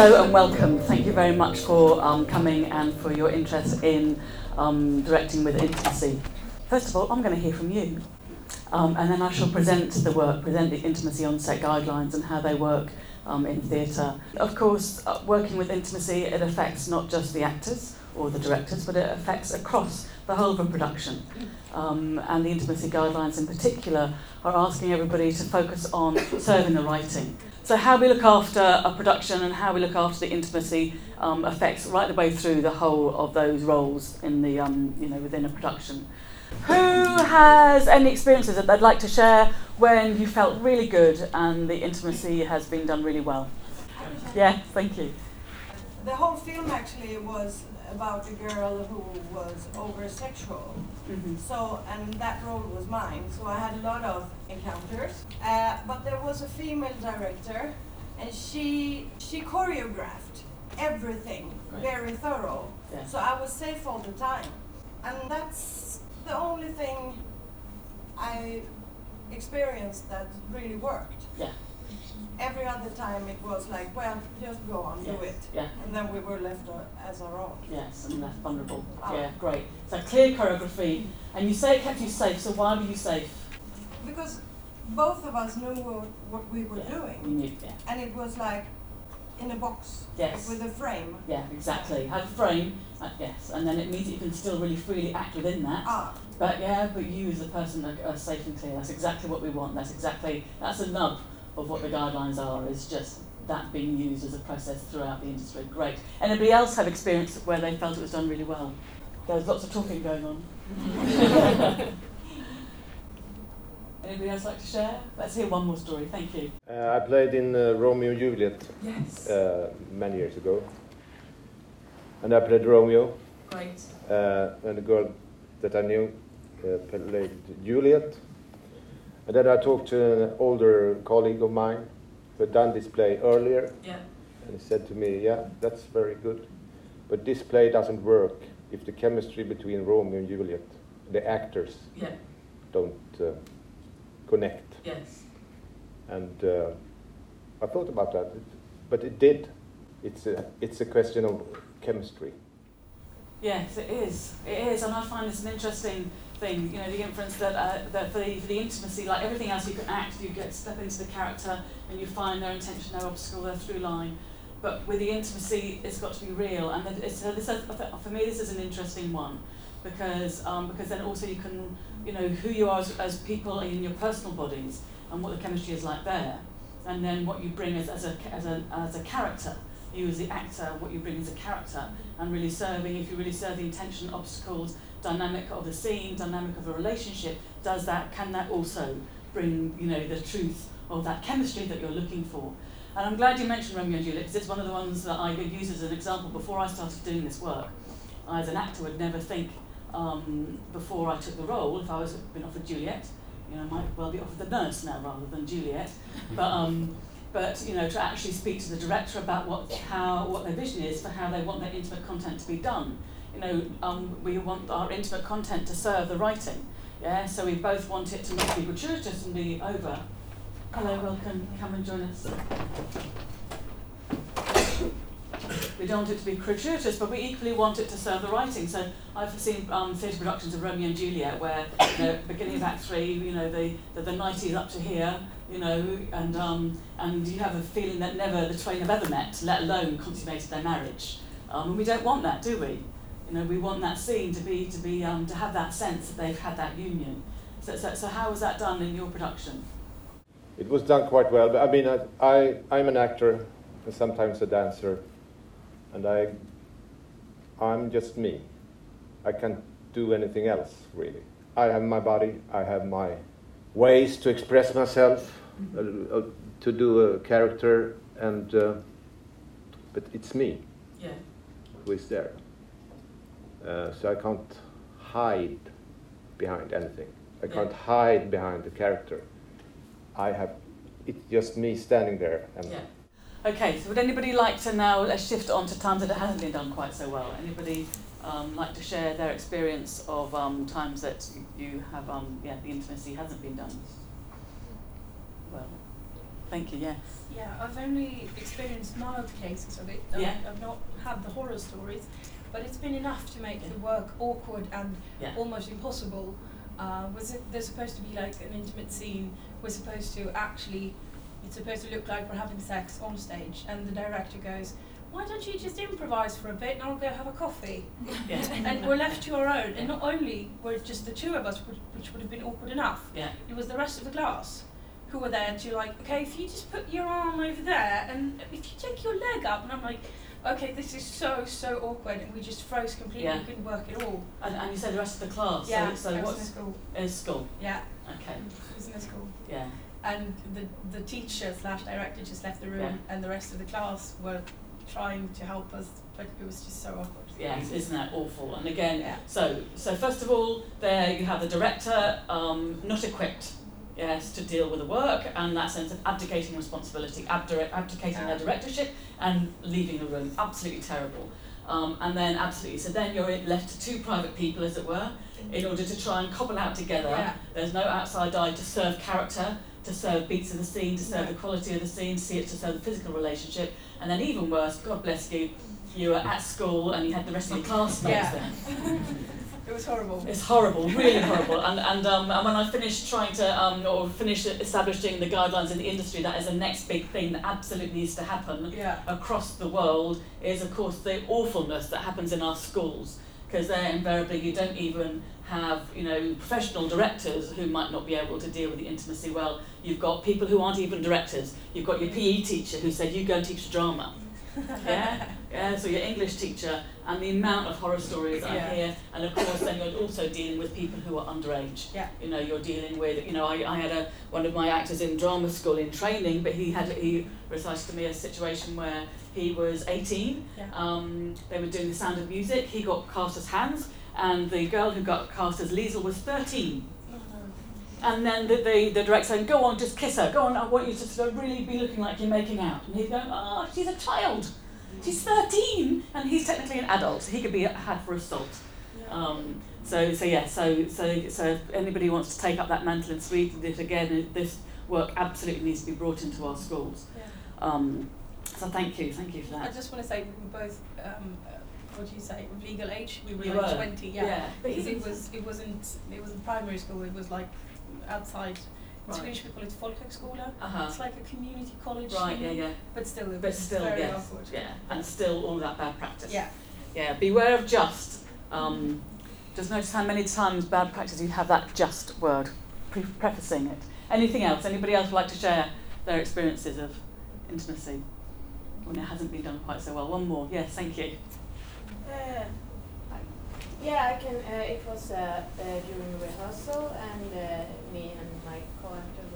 Hello and welcome. Thank you very much for um, coming and for your interest in um, directing with intimacy. First of all, I'm going to hear from you, um, and then I shall present the work, present the intimacy on set guidelines and how they work um, in theatre. Of course, uh, working with intimacy, it affects not just the actors or the directors, but it affects across the whole of a production. Um, and the intimacy guidelines in particular are asking everybody to focus on serving the writing. So how we look after a production and how we look after the intimacy um, affects right the way through the whole of those roles in the um, you know within a production. Who has any experiences that they'd like to share when you felt really good and the intimacy has been done really well? Yeah, thank you. The whole film actually was about a girl who was over sexual. Mm-hmm. So, and that role was mine. So I had a lot of encounters. Uh, but there was a female director, and she she choreographed everything Right. very thorough. Yeah. So I was safe all the time, and that's the only thing I experienced that really worked. Yeah. Every other time it was like, well, just go on, do Yes. it. Yeah. And then we were left uh, as our own. Yes, and less vulnerable. Oh. Yeah, great. So clear choreography, and you say it kept you safe. So why were you safe? Because both of us knew what, what we were Yeah, doing. You knew. Yeah. And it was like in a box Yes. with a frame. Yeah, exactly. Have a frame, uh, yes, and then it means that you can still really freely act within that. Ah, But yeah, but you as a person are, are safe and clear. That's exactly what we want. That's exactly that's the nub of what the guidelines are. Is just that being used as a process throughout the industry. Great. Anybody else have experience where they felt it was done really well? There's lots of talking going on. Anybody else like to share? Let's hear one more story. Thank you. Uh, I played in uh, Romeo and Juliet Yes. uh, many years ago, and I played Romeo, Great. uh, and the girl that I knew uh, played Juliet. And then I talked to an older colleague of mine who had done this play earlier, Yeah. and he said to me, "Yeah, that's very good, but this play doesn't work if the chemistry between Romeo and Juliet, the actors, Yeah. don't uh, connect." Yes. And uh, I thought about that, but it did. It's a, it's a question of chemistry. Yes, it is. It is, and I find this an interesting thing. You know, the inference that uh, that for the, for the intimacy, like everything else, you can act, you get step into the character, and you find their intention, their obstacle, their through line. But with the intimacy, it's got to be real, and it's, so this is, for me, this is an interesting one, because um, because then also you can, you know, who you are as, as people in your personal bodies, and what the chemistry is like there, and then what you bring as, as a as a as a character you as the actor, what you bring as a character, and really serving, if you really serve the intention, obstacles, dynamic of the scene, dynamic of a relationship, does that, can that also bring, you know, the truth of that chemistry that you're looking for? And I'm glad you mentioned Romeo and Juliet, because it's one of the ones that I could use as an example before I started doing this work. I, as an actor, would never think um, before I took the role, if I was been offered Juliet, you know, I might well be offered the nurse now rather than Juliet, but um, but you know to actually speak to the director about what how what their vision is for how they want their intimate content to be done. You know, um, we want our intimate content to serve the writing. Yeah, so we both want it to not be gratuitous and be over. Hello, welcome, come and join us. We don't want it to be gratuitous, but we equally want it to serve the writing. So I've seen um, theatre productions of Romeo and Juliet where, you know, beginning of Act Three, you know, the the, the night is up to here, you know, and um, and you have a feeling that never the twain have ever met, let alone consummated their marriage. Um, and we don't want that, do we? You know, we want that scene to be to be um, to have that sense that they've had that union. So, so, so how was that done in your production? It was done quite well, but I mean, I, I I'm an actor and sometimes a dancer, and I I'm just me. I can't do anything else really. I have my body. I have my ways to express myself, uh, uh, to do a character, and uh, but it's me. Yeah. who is there. Uh, so I can't hide behind anything. I can't hide behind the character. I have, it's just me standing there. And Yeah. Okay, so would anybody like to now let's shift on to times that it hasn't been done quite so well? Anybody um, like to share their experience of um, times that you have, um, yeah, the intimacy hasn't been done well? Thank you. Yes. Yeah, I've only experienced mild cases of it. Yeah. I've not had the horror stories, but it's been enough to make the work awkward and Yeah. almost impossible. Uh, was it, there's supposed to be like an intimate scene. We're supposed to actually, it's supposed to look like we're having sex on stage, and the director goes, "Why don't you just improvise for a bit, and I'll go have a coffee?" Yeah. and we're left to our own. And not only were it just the two of us, which, which would have been awkward enough, Yeah. it was the rest of the class who were there to like, okay, if you just put your arm over there and if you take your leg up, and I'm like, okay, this is so so awkward, and we just froze completely, Yeah. couldn't work at all. And, and you said the rest of the class. yeah, So, so was in what's school. is school? Yeah, Okay. I was in a school, Yeah. and the the teacher slash director just left the room, Yeah. and the rest of the class were trying to help us, but it was just so awkward. Yes, isn't that awful? And again, Yeah. so so first of all, there you have the director um, not equipped, yes, to deal with the work and that sense of abdicating responsibility, abdicating their directorship and leaving the room. Absolutely terrible. Um, and then absolutely, so then you're left to two private people, as it were, in order to try and cobble out together. Yeah. There's no outside eye to serve character, to serve beats of the scene, to serve No. the quality of the scene, see it to serve the physical relationship, and then even worse, God bless you, you were at school and you had the rest of your classmates Yeah. there. Was horrible. It's horrible, really horrible. And and um, and when I finished trying to um, or finished establishing the guidelines in the industry, that is the next big thing that absolutely needs to happen Yeah. across the world is of course the awfulness that happens in our schools because there invariably you don't even have you know professional directors who might not be able to deal with the intimacy well you've got people who aren't even directors you've got your PE teacher who said you go and teach drama yeah yeah so your English teacher and the amount of horror stories I hear and of course then you're also dealing with people who are underage Yeah. you know you're dealing with you know I, I had a one of my actors in drama school in training but he had he recited to me a situation where he was 18 Yeah. um, they were doing the sound of music he got cast as Hans and the girl who got cast as Liesel was 13 Oh, and then the, the, the director saying, go on, just kiss her. Go on, I want you to sort of really be looking like you're making out. And he's going, oh, she's a child. She's 13. And he's technically an adult. So he could be had for assault. Yeah. Um, so, so yeah, so, so, so if anybody wants to take up that mantle in Sweden, this again, this work absolutely needs to be brought into our schools. Yeah. Um, so thank you, thank you for that. I just want to say we both, um, uh, what do you say, legal age. We were You like were? 20, yeah. Yeah, Because it was, it wasn't, it wasn't primary school, it was like outside. In Right. Swedish we call it folkhögskola. Uh-huh. It's like a community college Right, thing, yeah, yeah. But still, it But still, very yes. awkward. Yeah, and still all that bad practice. Yeah. Yeah, beware of just. Um, just notice how many times bad practice you have that just word, pre- prefacing it. Anything else? Anybody else would like to share their experiences of intimacy when it hasn't been done quite so well? One more. Yes, thank you. Uh, yeah, I can. Uh, it was uh, uh, during rehearsal, and uh, me and my co-actor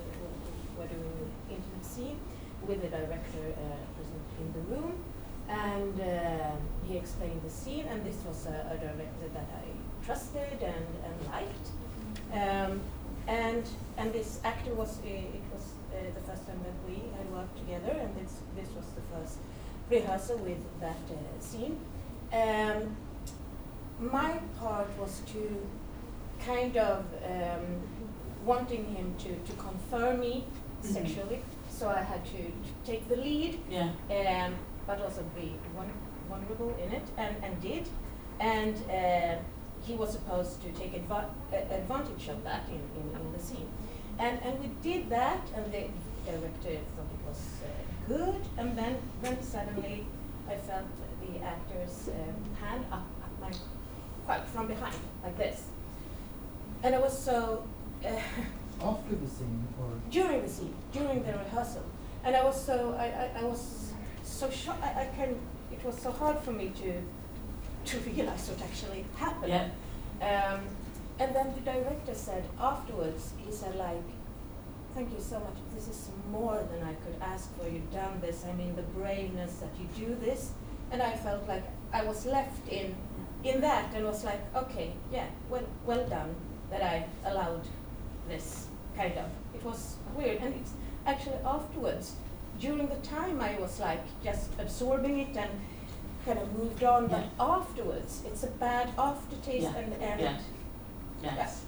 were, doing intimate scene with the director uh, present in the room, and uh, he explained the scene. And this was a, a director that I trusted and, and liked, um, and and this actor was. Uh, it was uh, the first time that we had worked together, and this this was the first rehearsal with that uh, scene. Um, my part was to kind of um, wanting him to, to confirm me Mhm. sexually, so I had to, to take the lead, Yeah. um, but also be vul- vulnerable in it, and, and did. And uh, he was supposed to take adva- a- advantage of that in, in, in the scene. And, and we did that, and the director thought it was uh, good, and then, then suddenly I felt the actor's um, hand up, up my, quite from behind, like this. And I was so, After the scene or during the scene, during the rehearsal. And I was so, I, I, I was so shocked, I, I can, it was so hard for me to, to realize what actually happened. Yeah. Um, and then the director said afterwards, he said like, thank you so much, this is more than I could ask for, you've done this, I mean the braveness that you do this. And I felt like I was left in, in that and was like, okay, yeah, well, well done that I allowed this kind of. It was weird, and it's actually afterwards, during the time I was like just absorbing it and kind of moved on, but afterwards it's a bad aftertaste Yeah, and and yeah. Yes.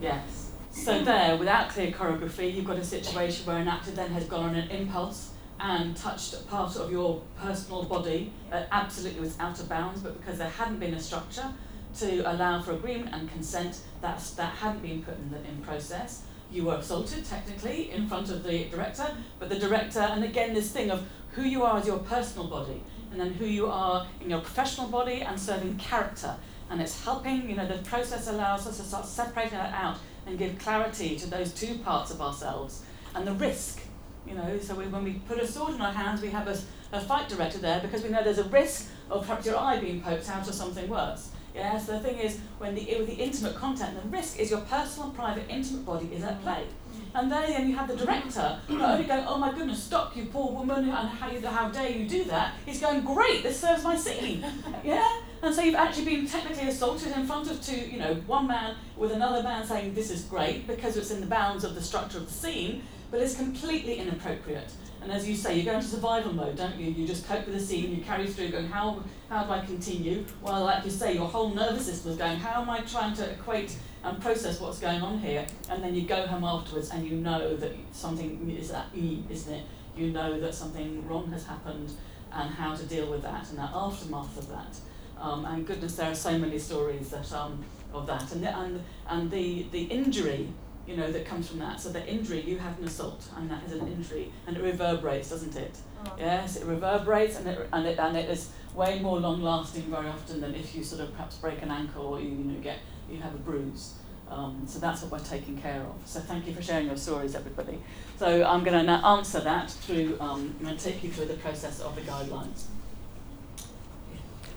Yes. So there, without clear choreography, you've got a situation where an actor then has gone on an impulse and touched a part of your personal body that absolutely was out of bounds, but because there hadn't been a structure to allow for agreement and consent, that's, that hadn't been put in, the, in process. You were assaulted technically in front of the director, but the director, and again, this thing of who you are as your personal body, and then who you are in your professional body and serving character. And it's helping, you know, the process allows us to start separating that out and give clarity to those two parts of ourselves. And the risk, you know, so we, when we put a sword in our hands, we have a, a fight director there because we know there's a risk of perhaps your eye being poked out or something worse. Yeah, so the thing is, when the, with the intimate content, the risk is your personal, private, intimate body is at play. Mm-hmm. And there then you have the director not only going, oh my goodness, stop you poor woman, and how, you, how dare you do that? He's going, great, this serves my scene. yeah? And so you've actually been technically assaulted in front of two, you know, one man with another man saying this is great because it's in the bounds of the structure of the scene, but it's completely inappropriate. And as you say, you go into survival mode, don't you? You just cope with the scene, you carry through, going, how, how do I continue? Well, like you say, your whole nervous system is going, how am I trying to equate and process what's going on here? And then you go home afterwards and you know that something is at E, isn't it? You know that something wrong has happened and how to deal with that and the aftermath of that. Um, and goodness, there are so many stories that um, of that, and the, and and the the injury, you know, that comes from that. So the injury, you have an assault, and that is an injury, and it reverberates, doesn't it? Oh. Yes, it reverberates, and it and it and it is way more long lasting very often than if you sort of perhaps break an ankle or you you know get you have a bruise. Um, so that's what we're taking care of. So thank you for sharing your stories, everybody. So I'm going to now answer that through, um, I'm going to take you through the process of the guidelines.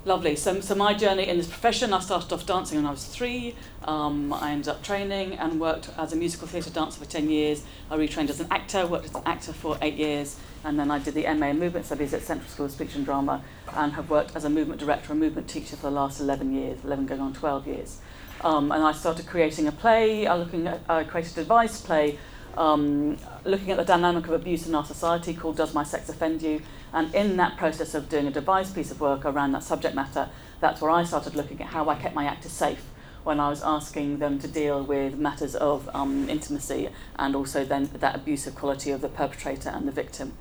Lovely. So, so my journey in this profession, I started off dancing when I was three. Um, I ended up training and worked as a musical theatre dancer for 10 years. I retrained as an actor, worked as an actor for eight years, and then I did the MA in Movement Studies at Central School of Speech and Drama and have worked as a movement director and movement teacher for the last 11 years, 11 going on 12 years. Um, and I started creating a play, uh, looking at, I created device play um, looking at the dynamic of abuse in our society called Does My Sex Offend You? And in that process of doing a devised piece of work around that subject matter, that's where I started looking at how I kept my actors safe when I was asking them to deal with matters of um, intimacy and also then that abusive quality of the perpetrator and the victim.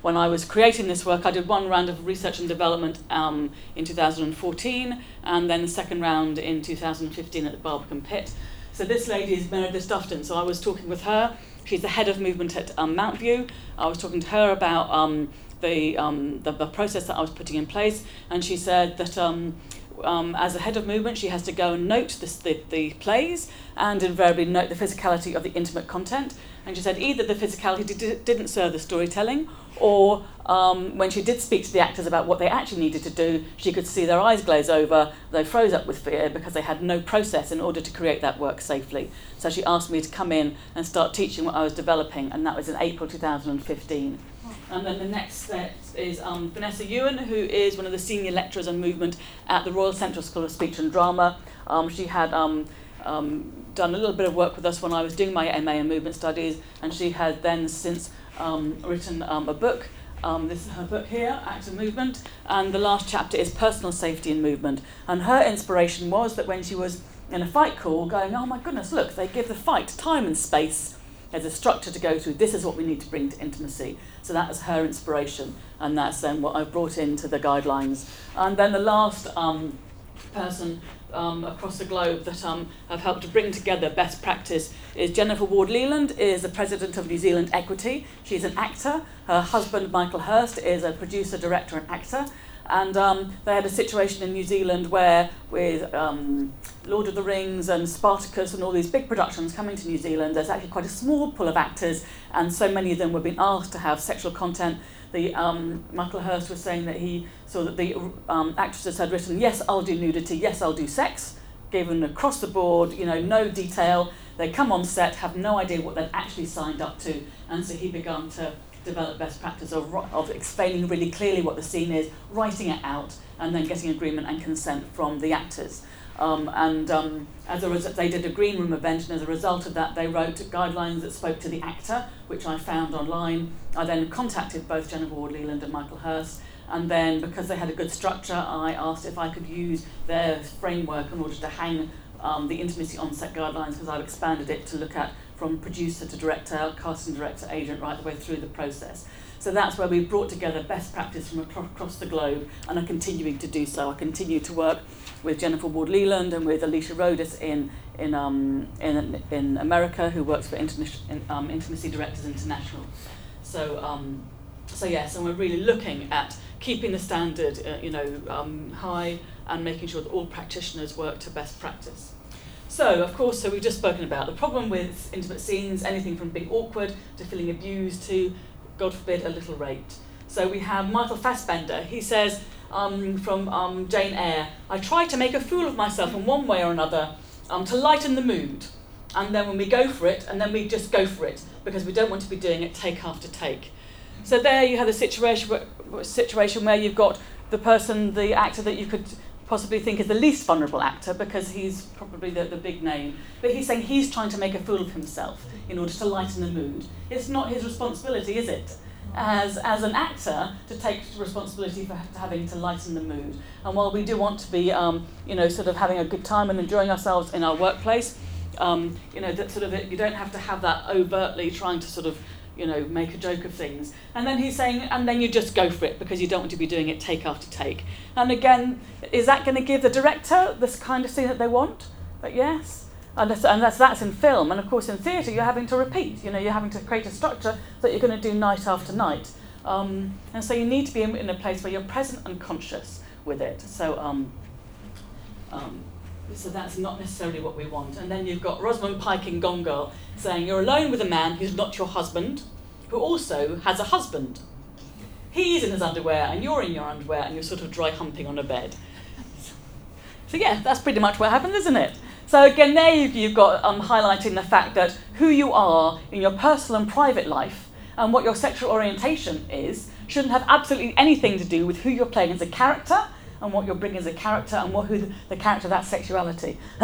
When I was creating this work, I did one round of research and development um, in 2014 and then the second round in 2015 at the Barbican Pit. So this lady is Meredith Dufton. So I was talking with her. She's the head of movement at um, Mountview. I was talking to her about um, the, um, the, the process that I was putting in place, and she said that um, um, as a head of movement, she has to go and note this, the, the plays and invariably note the physicality of the intimate content. And she said either the physicality did, didn't serve the storytelling, or um, when she did speak to the actors about what they actually needed to do, she could see their eyes glaze over, they froze up with fear because they had no process in order to create that work safely. So she asked me to come in and start teaching what I was developing, and that was in April 2015. And then the next step is um, Vanessa Ewan, who is one of the senior lecturers on movement at the Royal Central School of Speech and Drama. Um, she had um, um, done a little bit of work with us when I was doing my MA in movement studies, and she had then since um, written um, a book. This is her book here, Actor Movement, and the last chapter is Personal Safety in Movement. And her inspiration was that when she was in a fight call, going, oh my goodness, look, they give the fight time and space. There's a structure to go through. This is what we need to bring to intimacy. So that was her inspiration, and that's then what I've brought into the guidelines. And then the last um, person um, across the globe that um, have helped to bring together best practice is Jennifer Ward Lealand is the president of New Zealand Equity. She's an actor. Her husband Michael Hurst is a producer, director, and actor. And um, they had a situation in New Zealand where, with um, Lord of the Rings and Spartacus and all these big productions coming to New Zealand, there's actually quite a small pool of actors, and so many of them were being asked to have sexual content. The um, Michael Hurst was saying that he saw that the um, actresses had written, yes, I'll do nudity, yes, I'll do sex, given across the board, you know, no detail. They come on set, have no idea what they'd actually signed up to, and so he began to develop best practice of, of explaining really clearly what the scene is, writing it out, and then getting agreement and consent from the actors. Um, and um, as a result, they did a green room event, and as a result of that, they wrote guidelines that spoke to the actor, which I found online. I then contacted both Jennifer Ward Lealand and Michael Hurst, and then because they had a good structure, I asked if I could use their framework in order to hang um, the intimacy on set guidelines because I've expanded it to look at from producer to director, casting director, agent, right the way through the process. So that's where we've brought together best practice from across the globe and are continuing to do so. I continue to work with Jennifer Ward Lealand and with Alicia Rodis in, in, um, in, in America, who works for in, um, Intimacy Directors International. So, um, so yes, and we're really looking at keeping the standard, uh, you know, um, high and making sure that all practitioners work to best practice. So, of course, so we've just spoken about the problem with intimate scenes, anything from being awkward to feeling abused to, God forbid, a little raped. So we have Michael Fassbender. He says um, from um, Jane Eyre, I try to make a fool of myself in one way or another um, to lighten the mood. And then when we go for it, and then we just go for it because we don't want to be doing it take after take. So there you have a situation situation where you've got the person, the actor that you could possibly think is the least vulnerable actor because he's probably the, the big name. But he's saying he's trying to make a fool of himself in order to lighten the mood. It's not his responsibility, is it? As, as an actor, to take responsibility for having to lighten the mood. And while we do want to be, um, you know, sort of having a good time and enjoying ourselves in our workplace, um, you know, that sort of you don't have to have that overtly trying to sort of you know, make a joke of things. And then he's saying, and then you just go for it because you don't want to be doing it take after take. And again, is that going to give the director this kind of scene that they want? But yes. Unless, unless that's in film. And of course, in theatre, you're having to repeat. You know, you're having to create a structure that you're going to do night after night. Um, and so you need to be in, in, a place where you're present and conscious with it. So, um, um, so that's not necessarily what we want. And then you've got Rosamund Pike in Gone Girl saying you're alone with a man who's not your husband, who also has a husband. He's in his underwear and you're in your underwear and you're sort of dry humping on a bed. So yeah, that's pretty much what happened, isn't it? So again, there you've got um, highlighting the fact that who you are in your personal and private life and what your sexual orientation is shouldn't have absolutely anything to do with who you're playing as a character and what you're bringing as a character and what who the, the character of that sexuality.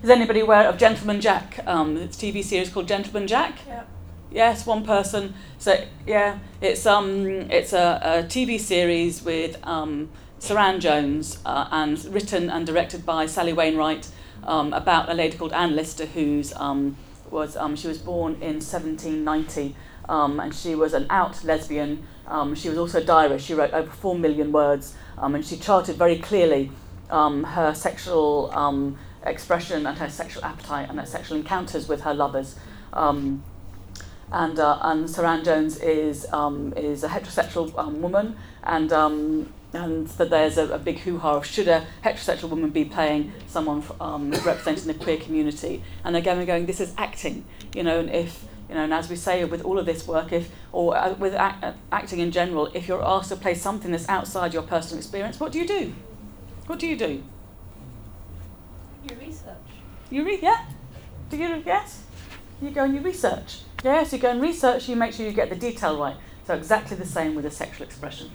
Is anybody aware of Gentleman Jack? Um, it's a TV series called Gentleman Jack. Yeah. Yes, one person. So yeah, it's um, it's a, a TV series with um, Suranne Jones uh, and written and directed by Sally Wainwright um, about a lady called Anne Lister who's um, was um, she was born in 1790 um, and she was an out lesbian. Um, she was also a diarist. She wrote over four million words um, and she charted very clearly um, her sexual um, expression and her sexual appetite and her sexual encounters with her lovers. Um, and uh, and Suranne Jones is um, is a heterosexual woman, and and so there's a, a big hoo-ha of should a heterosexual woman be playing someone representing the queer community? And again, we're going, this is acting, you know, and if you know, and as we say with all of this work, if or uh, with act, uh, acting in general, if you're asked to play something that's outside your personal experience, what do you do? What do you do? You research. You read, yeah? Do you yes? You go and you research. Yes, you go and research. You make sure you get the detail right. So exactly the same with a sexual expression.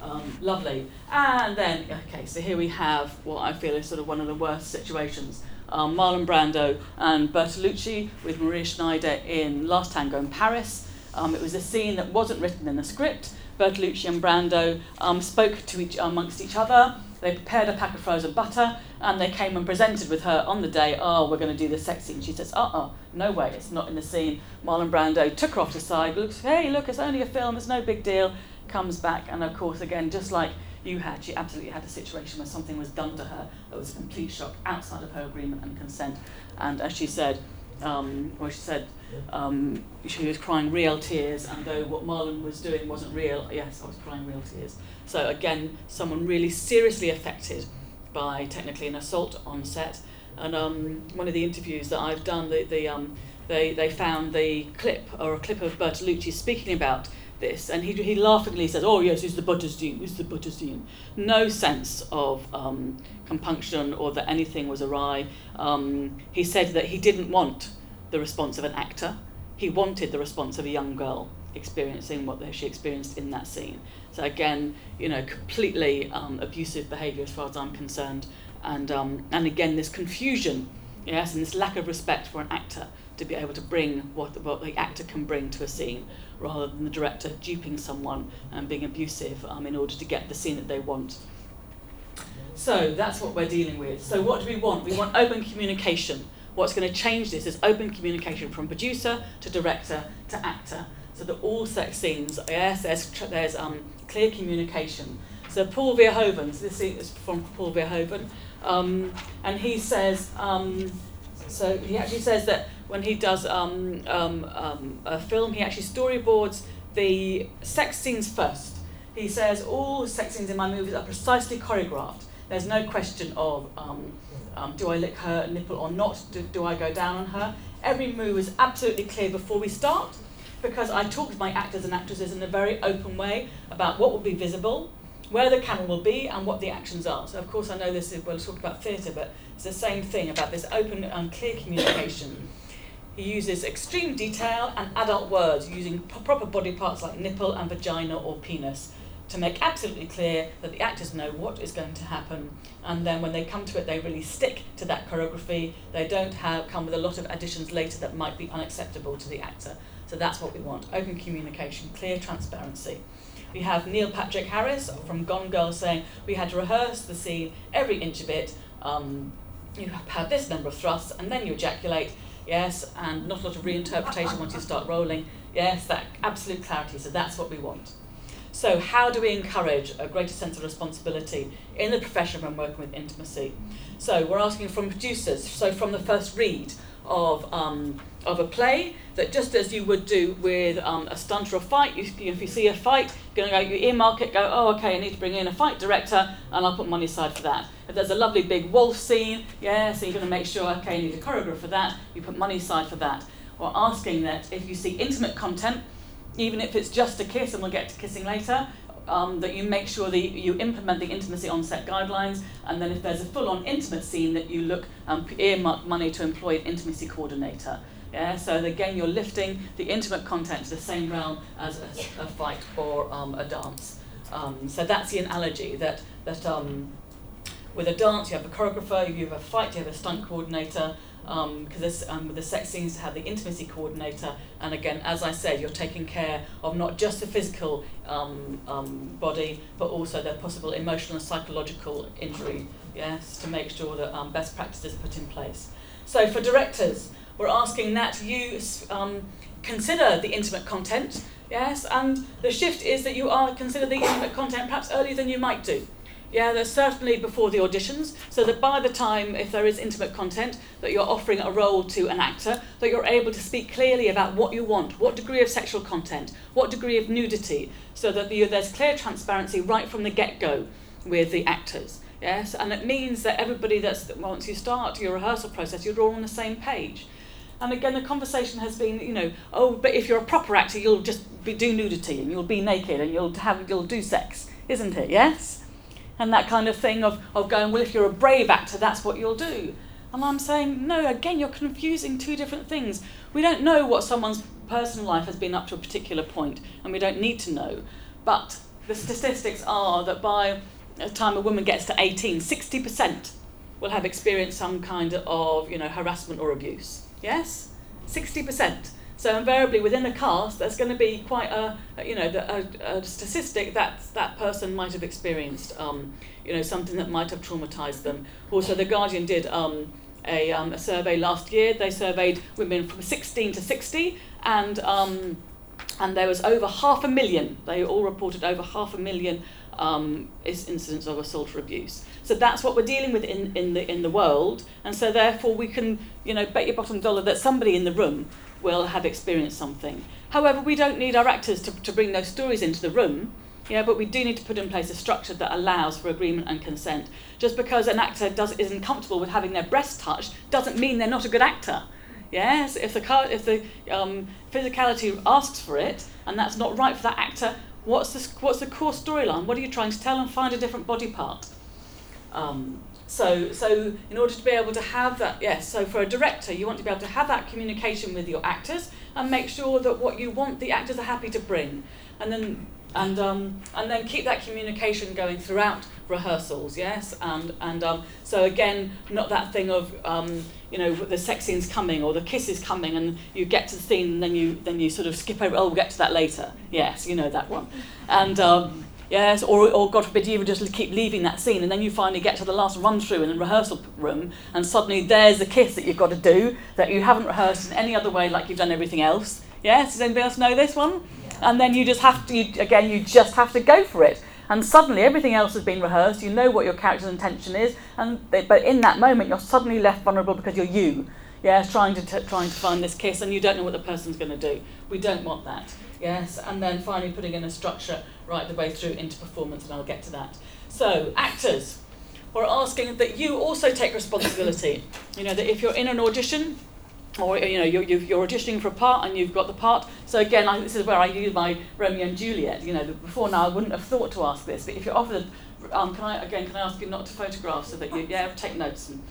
Um, lovely. And then, okay, so here we have what I feel is sort of one of the worst situations um, Marlon Brando and Bertolucci with Maria Schneider in Last Tango in Paris. Um, it was a scene that wasn't written in the script. Bertolucci and Brando um, spoke to each amongst each other. They prepared a pack of frozen butter and they came and presented with her on the day, oh, we're going to do the sex scene. She says, uh uh no way, it's not in the scene. Marlon Brando took her off to the side, looks, hey, look, it's only a film, it's no big deal. Comes back, and of course, again, just like you had, she absolutely had a situation where something was done to her that was a complete shock outside of her agreement and consent. And as she said, um, she said um, she was crying real tears, and though what Marlon was doing wasn't real, yes, I was crying real tears. So again, someone really seriously affected by technically an assault on set. And um, one of the interviews that I've done, the, the, um, they, they found the clip, or a clip of Bertolucci speaking about this, and he, he laughingly says, "Oh yes, it's the scene. It's the scene." No sense of um, compunction or that anything was awry. Um, he said that he didn't want the response of an actor. He wanted the response of a young girl experiencing what she experienced in that scene. So again, you know, completely um, abusive behaviour as far as I'm concerned, and um, and again this confusion, yes, and this lack of respect for an actor to be able to bring what, what the actor can bring to a scene rather than the director duping someone and being abusive um, in order to get the scene that they want. So that's what we're dealing with. So what do we want? We want open communication. What's going to change this is open communication from producer to director to actor. So that all sex scenes, yes, there's, there's um, clear communication. So Paul Verhoeven, so this is from Paul Verhoeven, um, and he says, um, so he actually says that when he does um, um, um, a film, he actually storyboards the sex scenes first. He says all sex scenes in my movies are precisely choreographed. There's no question of um, um, do I lick her nipple or not? Do, do I go down on her? Every move is absolutely clear before we start because I talk to my actors and actresses in a very open way about what will be visible, where the camera will be, and what the actions are. So, of course, I know this is, we'll talk about theatre, but it's the same thing about this open and clear communication. He uses extreme detail and adult words using proper body parts like nipple and vagina or penis to make absolutely clear that the actors know what is going to happen. And then when they come to it they really stick to that choreography. They don't have come with a lot of additions later that might be unacceptable to the actor. So that's what we want open communication clear transparency. We have Neil Patrick Harris from Gone Girl saying we had to rehearse the scene every inch of it. Um, you have this number of thrusts and then you ejaculate yes and not a lot of reinterpretation once you start rolling. Yes that absolute clarity. So that's what we want. So, how do we encourage a greater sense of responsibility in the profession when working with intimacy? So, we're asking from producers, so from the first read of, um, of a play, that just as you would do with um, a stunt or a fight, you, if you see a fight, you're going to go, you earmark it, go, oh, okay, I need to bring in a fight director, and I'll put money aside for that. If there's a lovely big wolf scene, yeah, so you're going to make sure, okay, you need a choreographer for that, you put money aside for that. Or asking that if you see intimate content, even if it's just a kiss, and we'll get to kissing later, um, that you make sure that you implement the intimacy on set guidelines, and then if there's a full on intimate scene, that you look um, earmark money to employ an intimacy coordinator. Yeah, so again, you're lifting the intimate content to the same realm as a, a fight or um, a dance. Um, so that's the analogy that that um, with a dance, you have a choreographer, you have a fight, you have a stunt coordinator, because um, um, with the sex scenes to have the intimacy coordinator and again as I said you're taking care of not just the physical um, body but also the possible emotional and psychological injury yes to make sure that best practices are put in place so for directors we're asking that you um, consider the intimate content yes and the shift is that you are consider the intimate content perhaps earlier than you might do yeah, there's certainly before the auditions, so that by the time, if there is intimate content, that you're offering a role to an actor, that you're able to speak clearly about what you want, what degree of sexual content, what degree of nudity, so that there's clear transparency right from the get go with the actors. Yes, and it means that everybody that's once you start your rehearsal process, you're all on the same page. And again, the conversation has been, you know, oh, but if you're a proper actor, you'll just be, do nudity and you'll be naked and you'll have you'll do sex, isn't it? Yes and that kind of thing of, of going, well, if you're a brave actor, that's what you'll do. And I'm saying, no, again, you're confusing two different things. We don't know what someone's personal life has been up to a particular point, and we don't need to know. But the statistics are that by the time a woman gets to 18, 60% will have experienced some kind of you know, harassment or abuse. Yes? 60%. So invariably within a cast, there's going to be quite a, you know, a, a statistic that that person might have experienced, um, you know, something that might have traumatized them. Also, The Guardian did um, a, um, a survey last year. They surveyed women from 16 to 60, and um, and there was over half a million. They all reported over half a million um, incidents of assault or abuse. So that's what we're dealing with in, in the in the world, and so therefore we can, you know, bet your bottom dollar that somebody in the room will have experienced something. However, we don't need our actors to, to bring those stories into the room, yeah, but we do need to put in place a structure that allows for agreement and consent. Just because an actor does, isn't comfortable with having their breast touched doesn't mean they're not a good actor. Yes, if the, if the um, physicality asks for it and that's not right for that actor, what's the, what's the core storyline? What are you trying to tell and find a different body part? Um, so, so in order to be able to have that, yes, so for a director, you want to be able to have that communication with your actors and make sure that what you want the actors are happy to bring. And then and um, and then keep that communication going throughout rehearsals, yes, and and um, so again, not that thing of um, you know the sex scene's coming or the kiss is coming, and you get to the scene, and then you then you sort of skip over. Oh, we'll get to that later. Yes, you know that one, and um, Yes, or, or God forbid, you even just keep leaving that scene, and then you finally get to the last run through in the rehearsal room, and suddenly there's the kiss that you've got to do that you haven't rehearsed in any other way, like you've done everything else. Yes, does anybody else know this one? And then you just have to, you, again, you just have to go for it. And suddenly everything else has been rehearsed. You know what your character's intention is, and they, but in that moment you're suddenly left vulnerable because you're you. Yes, trying to t- trying to find this kiss, and you don't know what the person's going to do. We don't want that. Yes, and then finally putting in a structure right the way through into performance, and I'll get to that. So, actors, we're asking that you also take responsibility. You know, that if you're in an audition, or you know, you're, you're auditioning for a part and you've got the part. So again, I, this is where I use my Romeo and Juliet. You know, before now I wouldn't have thought to ask this, but if you're offered, um, can I again can I ask you not to photograph so that you yeah take notes and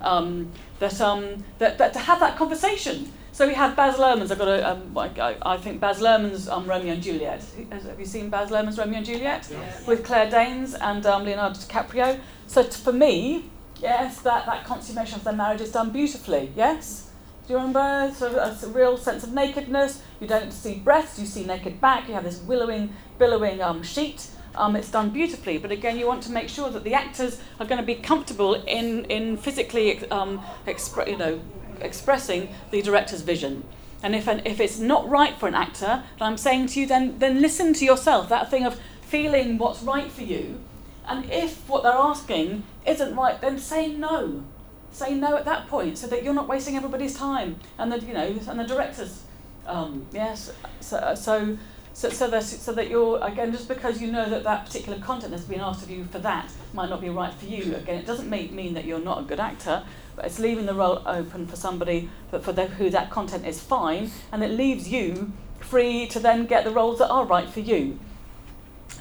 um, that um that, that to have that conversation. So we had Baz Luhrmann's. I've got a, um, I, I think Baz Luhrmann's um, Romeo and Juliet. Have you seen Baz Luhrmann's Romeo and Juliet Yeah. with Claire Danes and um, Leonardo DiCaprio? So t- for me, yes, that, that consummation of their marriage is done beautifully. Yes. You remember? So a, a real sense of nakedness. You don't see breasts. You see naked back. You have this willowing, billowing um, sheet. Um, it's done beautifully, but again, you want to make sure that the actors are going to be comfortable in in physically um, expre- you know expressing the director's vision. And if an, if it's not right for an actor, then I'm saying to you, then then listen to yourself. That thing of feeling what's right for you, and if what they're asking isn't right, then say no. Say no at that point, so that you're not wasting everybody's time and the you know and the directors. Um, yes. So so. So, so, that, so that you're, again, just because you know that that particular content that's been asked of you for that might not be right for you, again, it doesn't make, mean that you're not a good actor, but it's leaving the role open for somebody for, for the, who that content is fine, and it leaves you free to then get the roles that are right for you.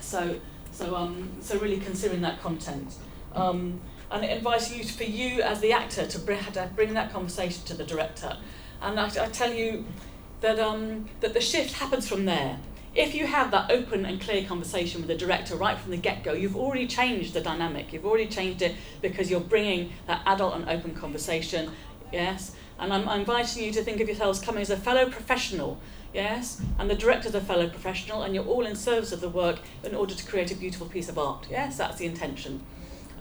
So, so, um, so really considering that content. Um, and it invites you, for you as the actor, to bring, to bring that conversation to the director. And I, I tell you that, um, that the shift happens from there. If you have that open and clear conversation with the director right from the get go, you've already changed the dynamic. You've already changed it because you're bringing that adult and open conversation. Yes? And I'm, I'm inviting you to think of yourselves coming as a fellow professional. Yes? And the director's a fellow professional, and you're all in service of the work in order to create a beautiful piece of art. Yes? That's the intention.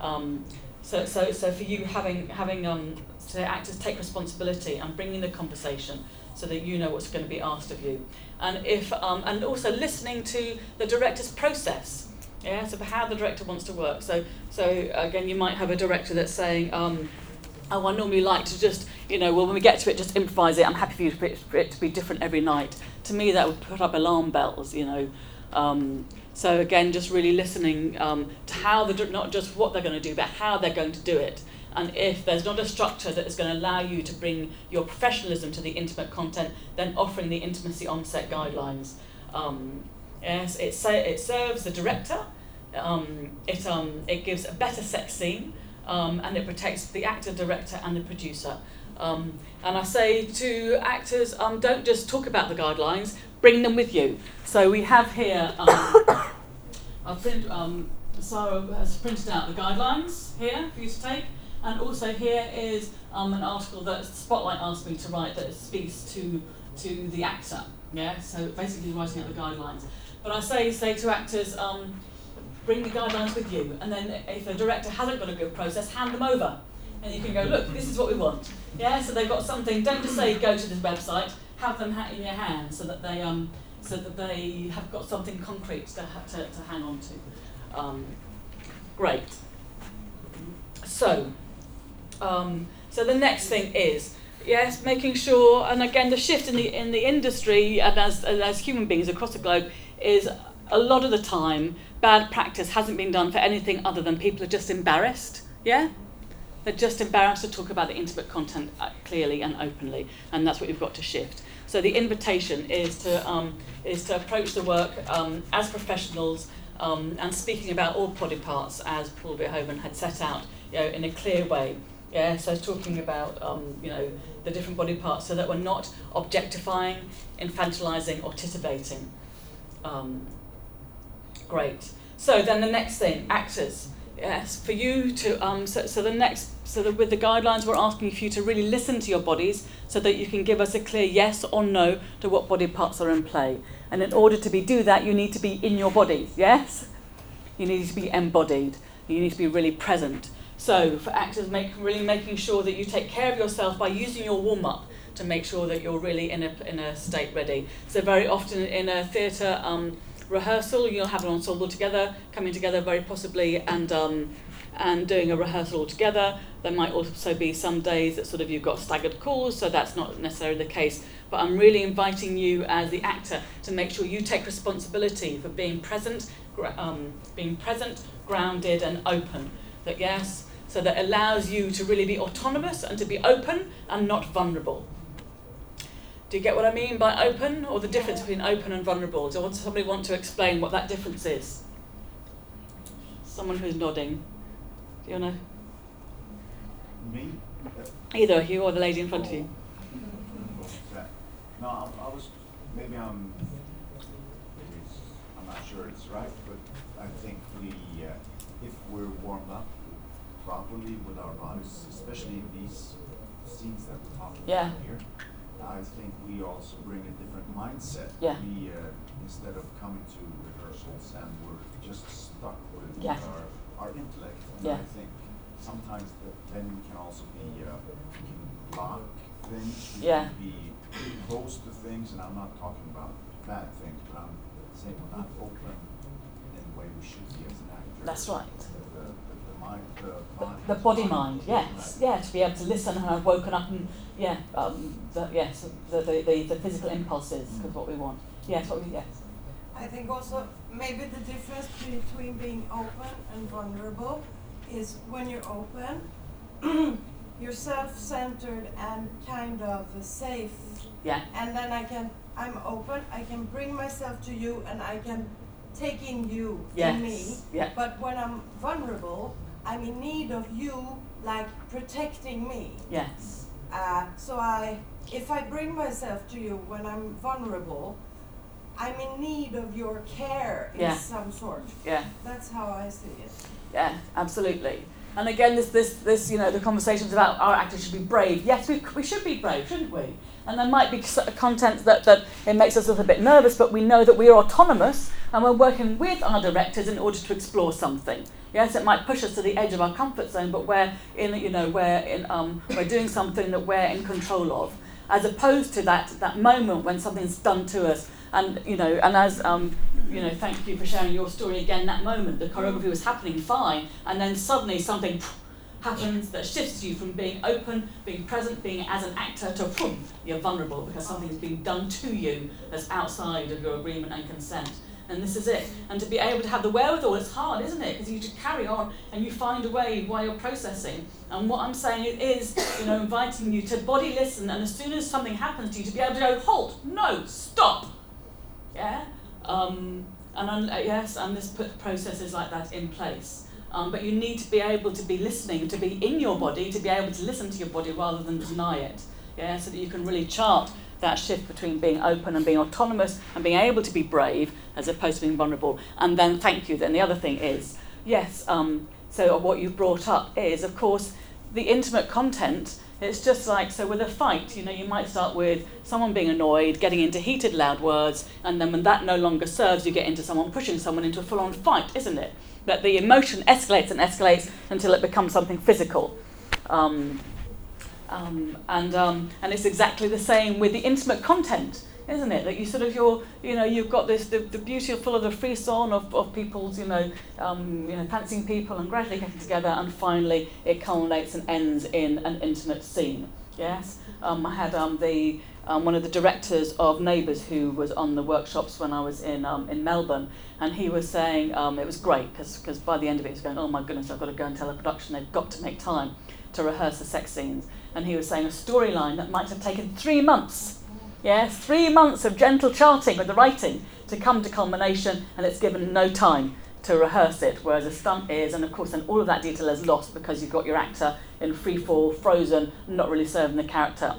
Um, so, so, so for you, having, having um, so actors take responsibility and bringing the conversation so that you know what's going to be asked of you. And, if, um, and also listening to the director's process. Yeah, so how the director wants to work. So, so again, you might have a director that's saying, um, oh, I normally like to just, you know, well, when we get to it, just improvise it. I'm happy for, you to, for it to be different every night. To me, that would put up alarm bells, you know. Um, so again, just really listening um, to how the not just what they're going to do, but how they're going to do it. And if there's not a structure that is going to allow you to bring your professionalism to the intimate content, then offering the intimacy on-set guidelines. Um, yes, it, it serves the director. Um, it um, it gives a better sex scene, um, and it protects the actor, director, and the producer. Um, and I say to actors, um, don't just talk about the guidelines, bring them with you. So we have here, um, I've print, um, Sarah has printed out the guidelines here for you to take, and also here is um, an article that Spotlight asked me to write that speaks to to the actor. Yeah, so basically writing out the guidelines. But I say say to actors, um, bring the guidelines with you, and then if a director hasn't got a good process, hand them over, and you can go, look, this is what we want. Yeah, so they've got something. Don't just say go to this website. Have them ha- in your hand so that they um so that they have got something concrete to ha- to, to hang on to. Um, great. So, um, so the next thing is yes, making sure, and again, the shift in the in the industry and as as human beings across the globe is a lot of the time bad practice hasn't been done for anything other than people are just embarrassed. Yeah. They're just embarrassed to talk about the intimate content uh, clearly and openly, and that's what we've got to shift. So the invitation is to um, is to approach the work um, as professionals um, and speaking about all body parts as Paul Verhoeven had set out, you know, in a clear way. Yeah, so talking about um, you know the different body parts so that we're not objectifying, infantilizing, or titivating. Um, great. So then the next thing, actors. Yes, for you to um, so, so the next so with the guidelines we're asking for you to really listen to your bodies so that you can give us a clear yes or no to what body parts are in play. And in order to be do that, you need to be in your body. Yes. You need to be embodied. You need to be really present. So for actors, make, really making sure that you take care of yourself by using your warm up to make sure that you're really in a, in a state ready. So very often in a theatre um, rehearsal, you'll have an ensemble together, coming together very possibly, and um, and doing a rehearsal all together. There might also be some days that sort of you've got staggered calls, so that's not necessarily the case. But I'm really inviting you as the actor to make sure you take responsibility for being present, um, being present, grounded, and open. That yes, so that allows you to really be autonomous and to be open and not vulnerable. Do you get what I mean by open, or the difference between open and vulnerable? Does somebody want to explain what that difference is? Someone who's nodding. Do you want to? Me? Either you or the lady in front of you. No, I, I was, maybe I'm, I'm not sure it's right, but I think we, uh, if we're warmed up properly with our bodies, especially in these scenes that we're talking Yeah. about here, I think we also bring a different mindset. Yeah. We, uh, instead of coming to rehearsals and we're just stuck with Yeah. our, our intellect. And Yeah. I think sometimes that then we can also be, uh, we can block things. We Yeah. can be close to things, and I'm not talking about bad things, but I'm saying we're not open in the way we should be as an actor. That's right. The, the, the mind, the body. the body mind, yes, yeah, to be able to listen and I've woken up and yeah, um, the, yes, the, the, the, the physical impulses is what we want. Yes, what we yes. I think also maybe the difference between being open and vulnerable is when you're open, you're self-centered and kind of safe, Yeah, and then I can, I'm open, I can bring myself to you, and I can take in you, in me. yeah, But when I'm vulnerable, I'm in need of you, like protecting me. yes, Uh, so I, if I bring myself to you when I'm vulnerable, I'm in need of your care in Yeah. some sort. yeah. That's how I see it. Yeah, absolutely. And again, this, this, this, you know, the conversations about our actors should be brave. Yes, we, we should be brave, shouldn't we? And there might be content that, that it makes us a little bit nervous, but we know that we are autonomous and we're working with our directors in order to explore something. Yes, it might push us to the edge of our comfort zone, but we're in, you know, we're in, um, we're doing something that we're in control of, as opposed to that that moment when something's done to us. And you know, and as um, you know, thank you for sharing your story again. That moment, the choreography was happening fine, and then suddenly something happens that shifts you from being open, being present, being as an actor to boom, you're vulnerable because something's been done to you that's outside of your agreement and consent. And this is it. And to be able to have the wherewithal, it's hard, isn't it? Because you just carry on and you find a way while you're processing. And what I'm saying is, you know, inviting you to body listen, and as soon as something happens to you, to be able to go, halt, no, stop. Yeah? Um, and uh, yes, and this put processes like that in place. Um, but you need to be able to be listening, to be in your body, to be able to listen to your body rather than deny it. Yeah, so that you can really chart that shift between being open and being autonomous and being able to be brave as opposed to being vulnerable. And then thank you. Then the other thing is, yes, um, so what you've brought up is, of course, the intimate content. It's just like, so with a fight, you know, you might start with someone being annoyed, getting into heated, loud words, and then when that no longer serves, you get into someone pushing someone into a full on fight, isn't it? That the emotion escalates and escalates until it becomes something physical. Um, um, and um, and it's exactly the same with the intimate content, isn't it? That you sort of you're you know you've got this the, the beauty of full of the frisson of, of people's you know um, you know fancying people and gradually getting together and finally it culminates and ends in an intimate scene. Yes, um, I had um, the um, one of the directors of Neighbours who was on the workshops when I was in um, in Melbourne, and he was saying um, it was great because by the end of it he was going, oh my goodness, I've got to go and tell the production they've got to make time to rehearse the sex scenes. And he was saying a storyline that might have taken three months. Yes, three months of gentle charting with the writing to come to culmination, and it's given no time to rehearse it. Whereas a stunt is, and of course, then all of that detail is lost because you've got your actor in free fall, frozen, not really serving the character.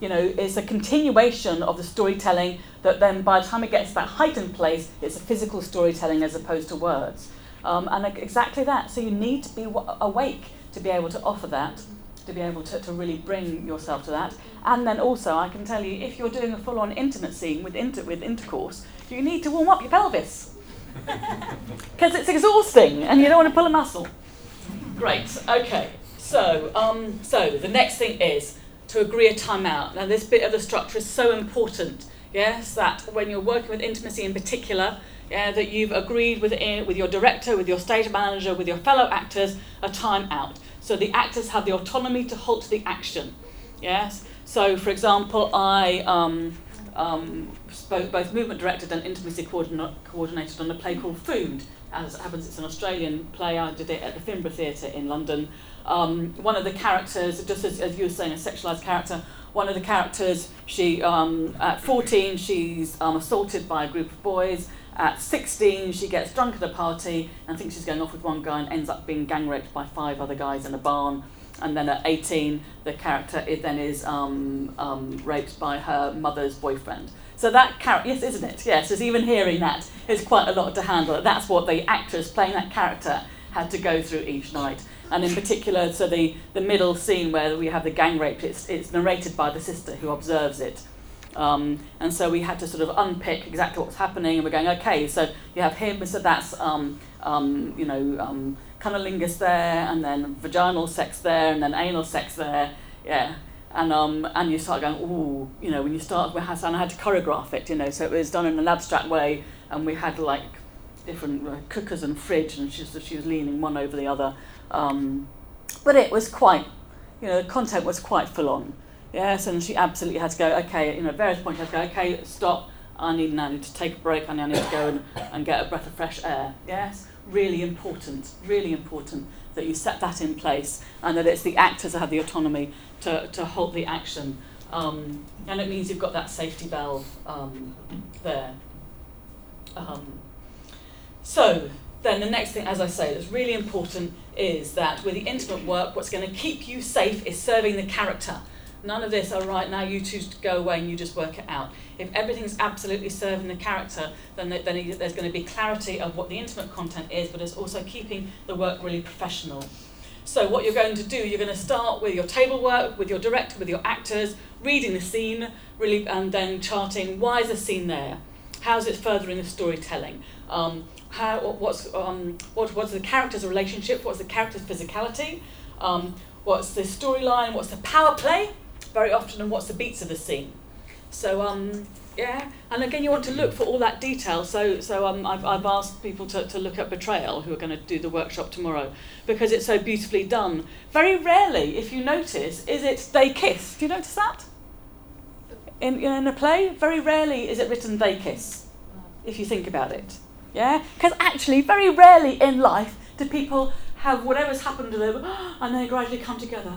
You know, it's a continuation of the storytelling that then by the time it gets to that heightened place, it's a physical storytelling as opposed to words. Um, and exactly that. So you need to be w- awake to be able to offer that to be able to, to really bring yourself to that. And then also, I can tell you, if you're doing a full on intimate scene with, inter- with intercourse, you need to warm up your pelvis. Because it's exhausting and you don't want to pull a muscle. Great. Okay. So, um, so the next thing is to agree a timeout. Now, this bit of the structure is so important. Yes, that when you're working with intimacy in particular, yeah, that you've agreed with eh, with your director, with your stage manager, with your fellow actors, a timeout. So the actors have the autonomy to halt the action. Yes. So, for example, I um, um, spoke, both movement directed and intimacy coordina- coordinated on a play called Food. As it happens, it's an Australian play. I did it at the Finborough Theatre in London. Um, one of the characters, just as, as you were saying, a sexualised character, one of the characters, she um, at 14, she's um, assaulted by a group of boys. At 16, she gets drunk at a party and thinks she's going off with one guy and ends up being gang raped by five other guys in a barn. And then at 18, the character is, then is um, um, raped by her mother's boyfriend. So that character, yes, isn't it? Yes, because even hearing that is quite a lot to handle. That's what the actress playing that character had to go through each night. And in particular, so the, the middle scene where we have the gang rape, it's, it's narrated by the sister who observes it. Um, and so we had to sort of unpick exactly what's happening, and we're going, okay, so you have him, so that's, um, um, you know, um, cunnilingus there, and then vaginal sex there, and then anal sex there, yeah. And, um, and you start going, ooh, you know, when you start, we had, and I had to choreograph it, you know, so it was done in an abstract way, and we had like different uh, cookers and fridge, and she was, she was leaning one over the other. Um, but it was quite, you know, the content was quite full on. Yes, and she absolutely had to go, okay, you know, at various points, she had to go, okay, stop, I need now to take a break, I need to go and, and get a breath of fresh air. Yes, really important, really important that you set that in place and that it's the actors that have the autonomy to, to halt the action. Um, and it means you've got that safety valve um, there. Um, so, then the next thing, as I say, that's really important is that with the intimate work, what's going to keep you safe is serving the character. None of this, all right, now you to go away and you just work it out. If everything's absolutely serving the character, then, then there's going to be clarity of what the intimate content is, but it's also keeping the work really professional. So what you're going to do, you're going to start with your table work, with your director, with your actors, reading the scene, really, and then charting why is the scene there, how's it furthering the storytelling, um, how what's um, what what's the character's relationship, what's the character's physicality, um, what's the storyline, what's the power play, very often, and what's the beats of the scene. So um, yeah, and again, you want to look for all that detail. So so um, I've I've asked people to, to look at betrayal who are going to do the workshop tomorrow because it's so beautifully done. Very rarely, if you notice, is it they kiss. Do you notice that? In in a play, very rarely is it written they kiss. If you think about it. Yeah? Because actually, very rarely in life do people have whatever's happened to them and they gradually come together,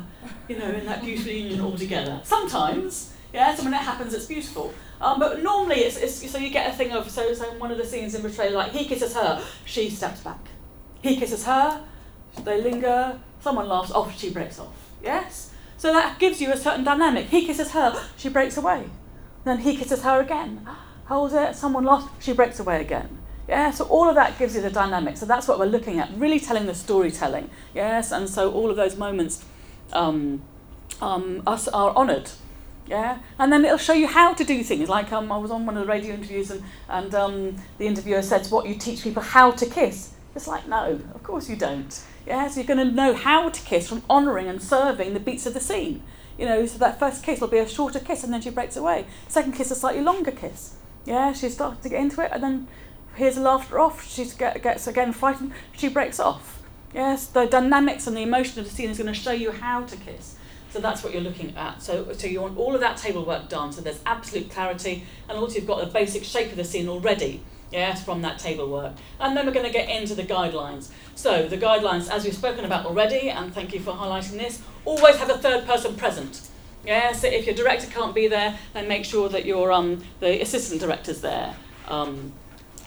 you know, in that beautiful union all together. Sometimes, yeah, so when it happens, it's beautiful. Um, but normally, it's, it's so you get a thing of so so one of the scenes in Betrayal, like he kisses her, she steps back. He kisses her, they linger. Someone laughs off, she breaks off. Yes. So that gives you a certain dynamic. He kisses her, she breaks away. Then he kisses her again. Holds it. Someone laughs, she breaks away again. Yeah, so all of that gives you the dynamic. So that's what we're looking at, really telling the storytelling. Yes, and so all of those moments um, um, us are honoured. Yeah, and then it'll show you how to do things. Like um, I was on one of the radio interviews, and and um, the interviewer said, "What you teach people how to kiss?" It's like, no, of course you don't. Yeah, so you're going to know how to kiss from honouring and serving the beats of the scene. You know, so that first kiss will be a shorter kiss, and then she breaks away. Second kiss, a slightly longer kiss. Yeah, she starts to get into it, and then here's a laughter off. She get, gets again frightened. She breaks off. Yes, the dynamics and the emotion of the scene is going to show you how to kiss. So that's what you're looking at. So, so you want all of that table work done. So there's absolute clarity, and also you've got the basic shape of the scene already. Yes, from that table work. And then we're going to get into the guidelines. So the guidelines, as we've spoken about already, and thank you for highlighting this, always have a third person present. Yeah, so if your director can't be there, then make sure that your um, the assistant director's there. Um,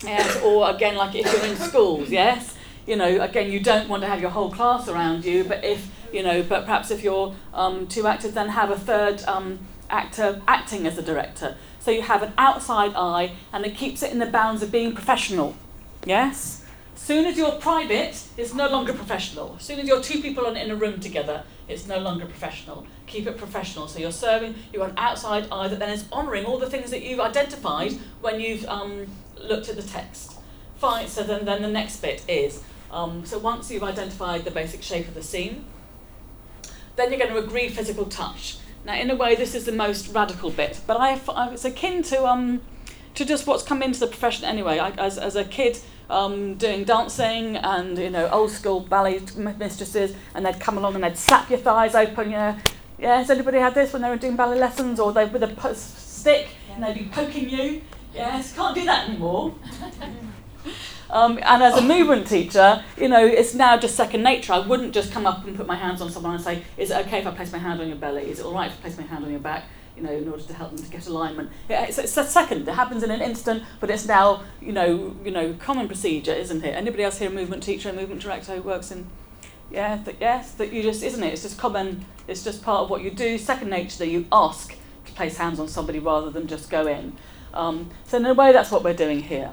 yes, or again, like if you're in schools, yes, you know, again, you don't want to have your whole class around you, but if you know, but perhaps if you're um, two actors, then have a third um, actor acting as a director. So you have an outside eye, and it keeps it in the bounds of being professional. Yes. Soon as you're private, it's no longer professional. Soon as you're two people in a room together, it's no longer professional. Keep it professional. So you're serving, you've got an outside eye that then is honouring all the things that you've identified when you've um, looked at the text. Fine. So then, then the next bit is um, so once you've identified the basic shape of the scene, then you're going to agree physical touch. Now, in a way, this is the most radical bit, but I, I it's akin to um, to just what's come into the profession anyway. I, as as a kid. Um, doing dancing and you know old school ballet mistresses and they'd come along and they'd slap your thighs open you know yeah has anybody had this when they were doing ballet lessons or they with a po- stick and they'd be poking you yes can't do that anymore Um, and as a movement teacher, you know, it's now just second nature. I wouldn't just come up and put my hands on someone and say, is it okay if I place my hand on your belly? Is it all right if I place my hand on your back? You know, in order to help them to get alignment. Yeah, it's, it's a second. It happens in an instant, but it's now, you know, you know, common procedure, isn't it? Anybody else here a movement teacher, a movement director who works in? Yeah, that, yes, that you just, isn't it? It's just common. It's just part of what you do. Second nature that you ask to place hands on somebody rather than just go in. Um, so in a way, that's what we're doing here.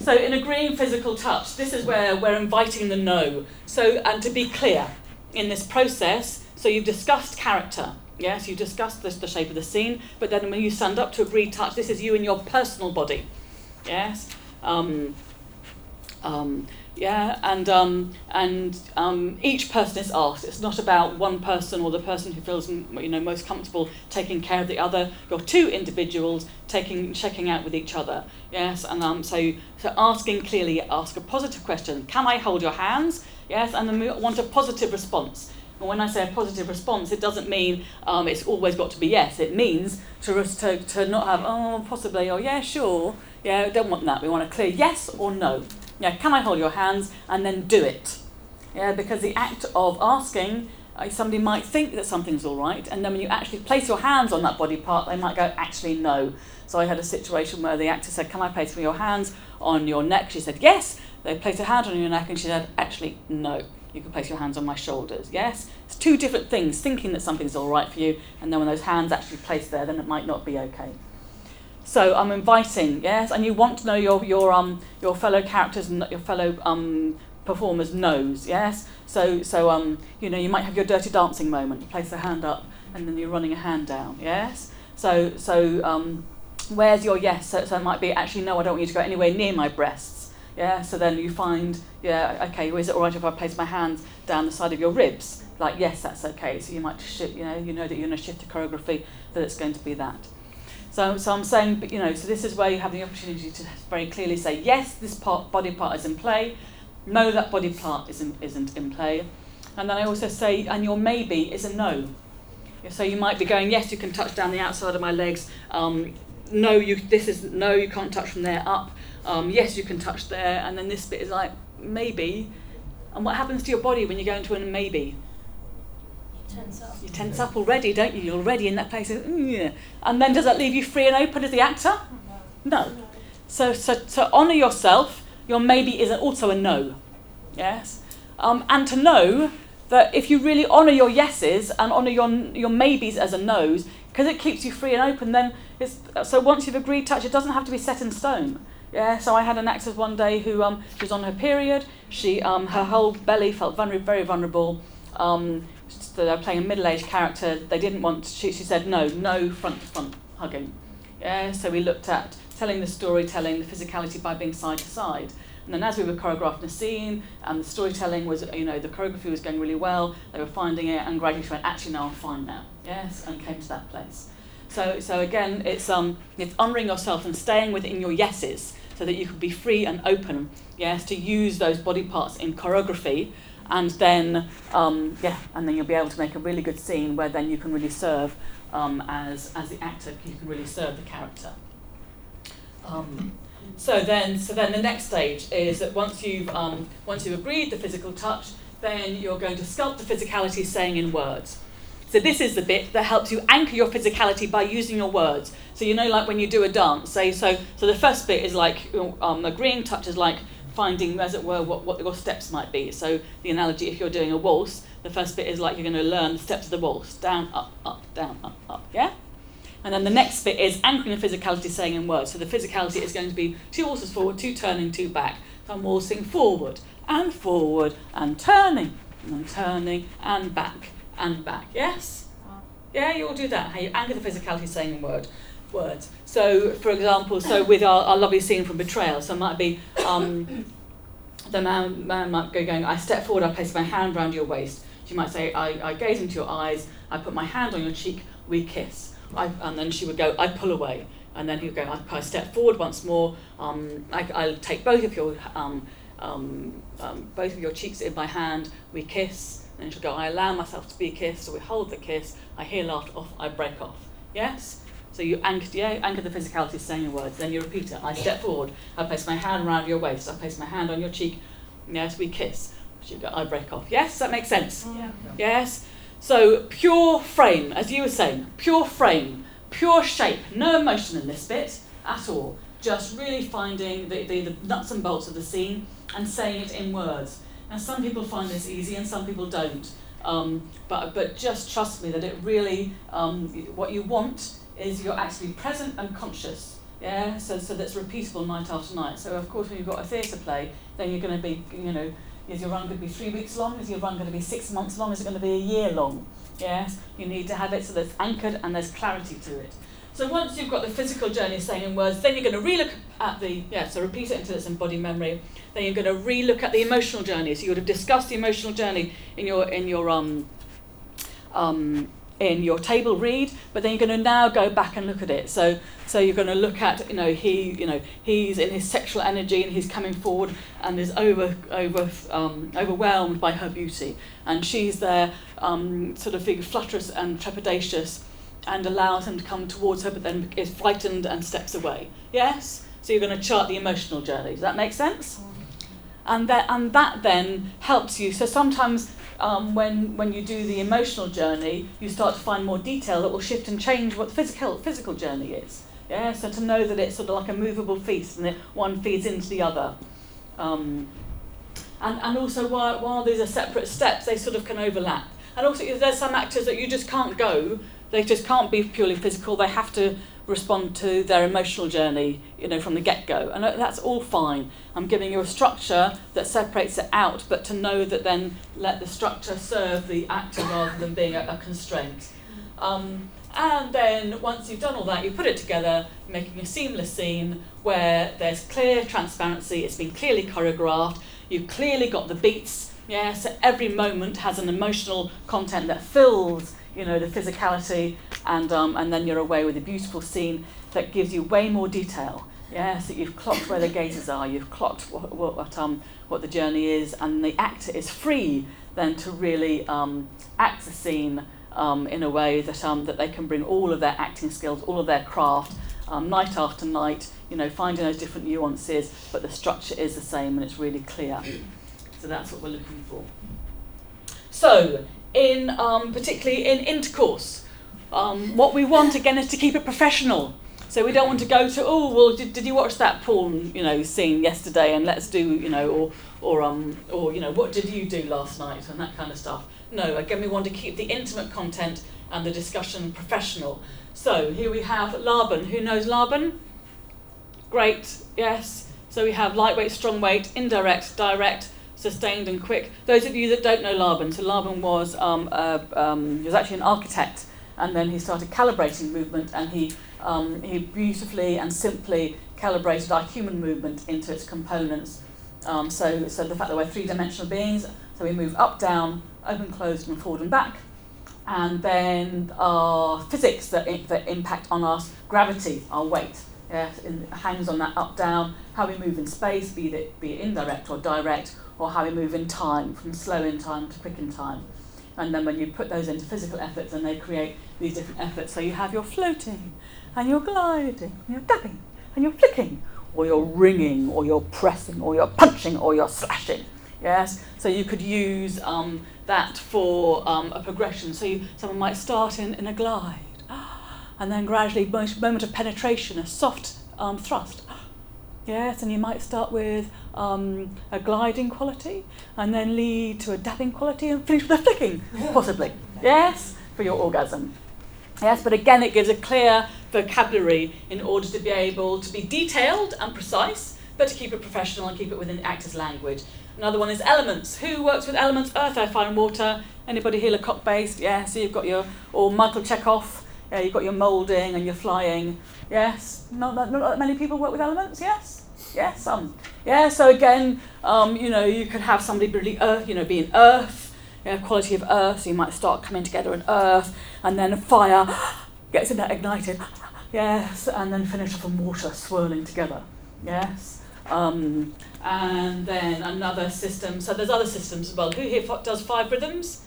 So in agreeing physical touch, this is where we're inviting the no. So and to be clear, in this process, so you've discussed character, yes, you've discussed the, the shape of the scene, but then when you stand up to agreed touch, this is you in your personal body, yes. Um, um, yeah, and um, and um, each person is asked. It's not about one person or the person who feels you know most comfortable taking care of the other. You're two individuals taking checking out with each other. Yes, and um, so so asking clearly, ask a positive question. Can I hold your hands? Yes, and then we want a positive response. And when I say a positive response, it doesn't mean um, it's always got to be yes. It means to, to, to not have, oh, possibly, or yeah, sure. Yeah, don't want that. We want a clear yes or no. Yeah, can I hold your hands? And then do it. Yeah, because the act of asking, uh, somebody might think that something's all right, and then when you actually place your hands on that body part, they might go, actually, no. So I had a situation where the actor said, Can I place your hands on your neck? She said, Yes. They placed a hand on your neck, and she said, Actually, no. You can place your hands on my shoulders. Yes? It's two different things thinking that something's all right for you, and then when those hands actually placed there, then it might not be okay. So I'm inviting, yes, and you want to know your your um your fellow characters and your fellow um performers knows, yes. So so um you know you might have your dirty dancing moment. You place a hand up and then you're running a hand down, yes. So so um where's your yes? So, so it might be actually no, I don't want you to go anywhere near my breasts. Yeah. So then you find yeah okay, well, is it all right if I place my hands down the side of your ribs? Like yes, that's okay. So you might shift, you know you know that you're going to shift the choreography that it's going to be that. So, so I'm saying, you know, so this is where you have the opportunity to very clearly say, yes, this part, body part is in play. No, that body part isn't, isn't in play. And then I also say, and your maybe is a no. So you might be going, yes, you can touch down the outside of my legs. Um, no, you, this is, no, you can't touch from there up. Um, yes, you can touch there. And then this bit is like, maybe. And what happens to your body when you go into a maybe? Tense up. You tense up already, don't you? You're already in that place. Of, "Mm, yeah." And then does that leave you free and open as the actor? No. So, so to honour yourself, your maybe is also a no. Yes? Um, and to know that if you really honour your yeses and honour your, your maybes as a no's, because it keeps you free and open, then it's, so once you've agreed touch, it doesn't have to be set in stone. Yeah, so I had an actress one day who um, she was on her period. She um, her whole belly felt vulner- very vulnerable. Um, so they were playing a middle-aged character. They didn't want. To, She, she said no, no front to front hugging. Yeah, so we looked at telling the storytelling, the physicality by being side to side. And then as we were choreographing a scene and the storytelling was, you know, the choreography was going really well, they were finding it and gradually she went, actually no, I'm fine now. Yes, and came to that place. So, so again, it's, um, it's honouring yourself and staying within your yeses so that you can be free and open, yes, to use those body parts in choreography and then, um, yeah, and then you'll be able to make a really good scene where then you can really serve um, as, as the actor, you can really serve the character. Um, so then, so then the next stage is that once you've um, once you've agreed the physical touch, then you're going to sculpt the physicality saying in words. So this is the bit that helps you anchor your physicality by using your words. So you know, like when you do a dance, say so. So the first bit is like um, agreeing touch is like finding, as it were, what, what your steps might be. So the analogy, if you're doing a waltz, the first bit is like you're going to learn the steps of the waltz: down, up, up, down, up, up. Yeah. And then the next bit is anchoring the physicality, saying in words. So the physicality is going to be two waltzes forward, two turning, two back. So I'm waltzing forward and forward and turning and turning and back and back. Yes? Yeah, you all do that. How you anchor the physicality, saying in word. Words. So, for example, so with our, our lovely scene from Betrayal, so it might be um, the man, man might go going, I step forward, I place my hand round your waist. She might say, I, I gaze into your eyes, I put my hand on your cheek, we kiss. I, and then she would go, I pull away. And then he would go, I, I step forward once more, um, I, I'll take both of your um, um, um, both of your cheeks in my hand, we kiss, and she'll go, I allow myself to be kissed, we hold the kiss, I hear laughter off, I break off. Yes? So you anchor, yeah, anchor the physicality saying your words, then you repeat it. I step forward, I place my hand around your waist, I place my hand on your cheek, yes, we kiss. Go, I break off. Yes, that makes sense? Yeah. Yes? So pure frame, as you were saying, pure frame, pure shape, no emotion in this bit at all. Just really finding the, the, the nuts and bolts of the scene and saying it in words. Now, some people find this easy and some people don't. Um, but, but just trust me that it really, um, what you want is you're actually present and conscious. Yeah, so, so that's repeatable night after night. So, of course, when you've got a theatre play, then you're going to be, you know, is your run going to be three weeks long? Is your run going to be six months long? Is it going to be a year long? Yes, you need to have it so that it's anchored and there's clarity to it. So once you've got the physical journey saying in words, then you're going to relook at the, yeah, so repeat it until it's embodied memory. Then you're going to relook at the emotional journey. So you would have discussed the emotional journey in your, in your, um, um, in your table read, but then you're going to now go back and look at it. So, so you're going to look at, you know, he, you know, he's in his sexual energy and he's coming forward and is over, over, um, overwhelmed by her beauty, and she's there, um, sort of being flutterous and trepidatious, and allows him to come towards her, but then is frightened and steps away. Yes. So you're going to chart the emotional journey. Does that make sense? And that, and that then helps you. So sometimes um, when, when you do the emotional journey, you start to find more detail that will shift and change what the physical, physical journey is. Yeah, so to know that it's sort of like a movable feast and that one feeds into the other. Um, and, and also, while, while these are separate steps, they sort of can overlap. And also, there's some actors that you just can't go, they just can't be purely physical, they have to respond to their emotional journey, you know, from the get-go. And that's all fine. I'm giving you a structure that separates it out, but to know that then let the structure serve the actor rather than being a, a constraint. Um, and then once you've done all that, you put it together, making a seamless scene where there's clear transparency, it's been clearly choreographed, you've clearly got the beats, yeah, so every moment has an emotional content that fills you know, the physicality, and, um, and then you're away with a beautiful scene that gives you way more detail. Yes, that you've clocked where the gazes are, you've clocked what, what, what, um, what the journey is, and the actor is free then to really um, act the scene um, in a way that, um, that they can bring all of their acting skills, all of their craft, um, night after night, you know, finding those different nuances, but the structure is the same and it's really clear. So that's what we're looking for. So, in um, particularly in intercourse. Um, what we want again is to keep it professional. So we don't want to go to oh well did, did you watch that porn you know scene yesterday and let's do you know or or um or you know what did you do last night and that kind of stuff. No, again we want to keep the intimate content and the discussion professional. So here we have Laban. Who knows Laban? Great, yes. So we have lightweight, strong weight, indirect, direct, sustained and quick. Those of you that don't know Laban, so Laban was um, uh, um, he was actually an architect, and then he started calibrating movement, and he um, he beautifully and simply calibrated our human movement into its components. Um, so so the fact that we're three dimensional beings, so we move up, down, open, closed, and forward and back. And then our physics that, that impact on us, gravity, our weight, in, hangs on that up down, how we move in space, be it, be it indirect or direct, or how we move in time, from slow in time to quick in time. And then when you put those into physical efforts, then they create these different efforts. So you have your floating, and your gliding, and your dabbing, and your flicking, or your ringing, or your pressing, or your punching, or your slashing. Yes, so you could use um, that for um, a progression. So you, someone might start in, in a glide, and then gradually, moment of penetration, a soft um, thrust. Yes, and you might start with um, a gliding quality and then lead to a dabbing quality and finish with a flicking, possibly. yes, for your orgasm. Yes, but again, it gives a clear vocabulary in order to be able to be detailed and precise, but to keep it professional and keep it within the actor's language. Another one is elements. Who works with elements? Earth, air, fire, and water. Anybody here Lecoq based? Yeah, so you've got your, or Michael Chekhov. Yeah, you've got your moulding and your flying. Yes, not, not, not that many people work with elements. Yes, yes, some. Yeah, so again, um, you know, you could have somebody really earth, you know, be being earth, yeah, quality of earth. So you might start coming together in earth, and then a fire gets in there ignited. Yes, and then finish off in water swirling together. Yes. Um, and then another system. So there's other systems as well. Who here does five rhythms?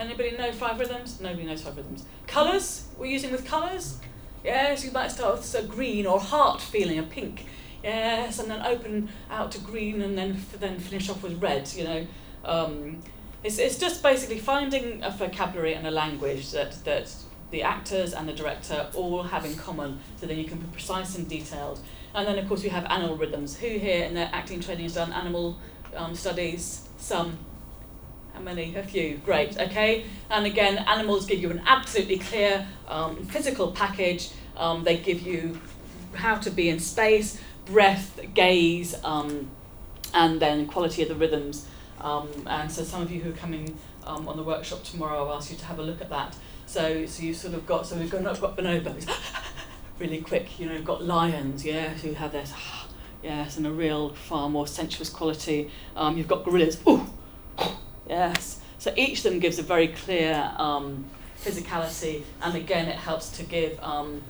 Anybody know five rhythms? Nobody knows five rhythms. Colours? We're using with colours? Yes, you might start with a green or heart feeling, a pink. Yes, and then open out to green and then then finish off with red. You know, um, it's it's just basically finding a vocabulary and a language that that the actors and the director all have in common, so then you can be precise and detailed. And then of course we have animal rhythms. Who here in their acting training has done animal um, studies? Some. Many? A few. Great. Okay. And again, animals give you an absolutely clear um, physical package. Um, they give you how to be in space, breath, gaze, um, and then quality of the rhythms. Um, and so some of you who are coming um, on the workshop tomorrow, I'll ask you to have a look at that. So, so you've sort of got so we've got, got bonobos, really quick. You know, got lions, yeah, who have this, yes, and a real far more sensuous quality. Um, you've got gorillas, ooh, yes. So each of them gives a very clear um, physicality, and again, it helps to give um,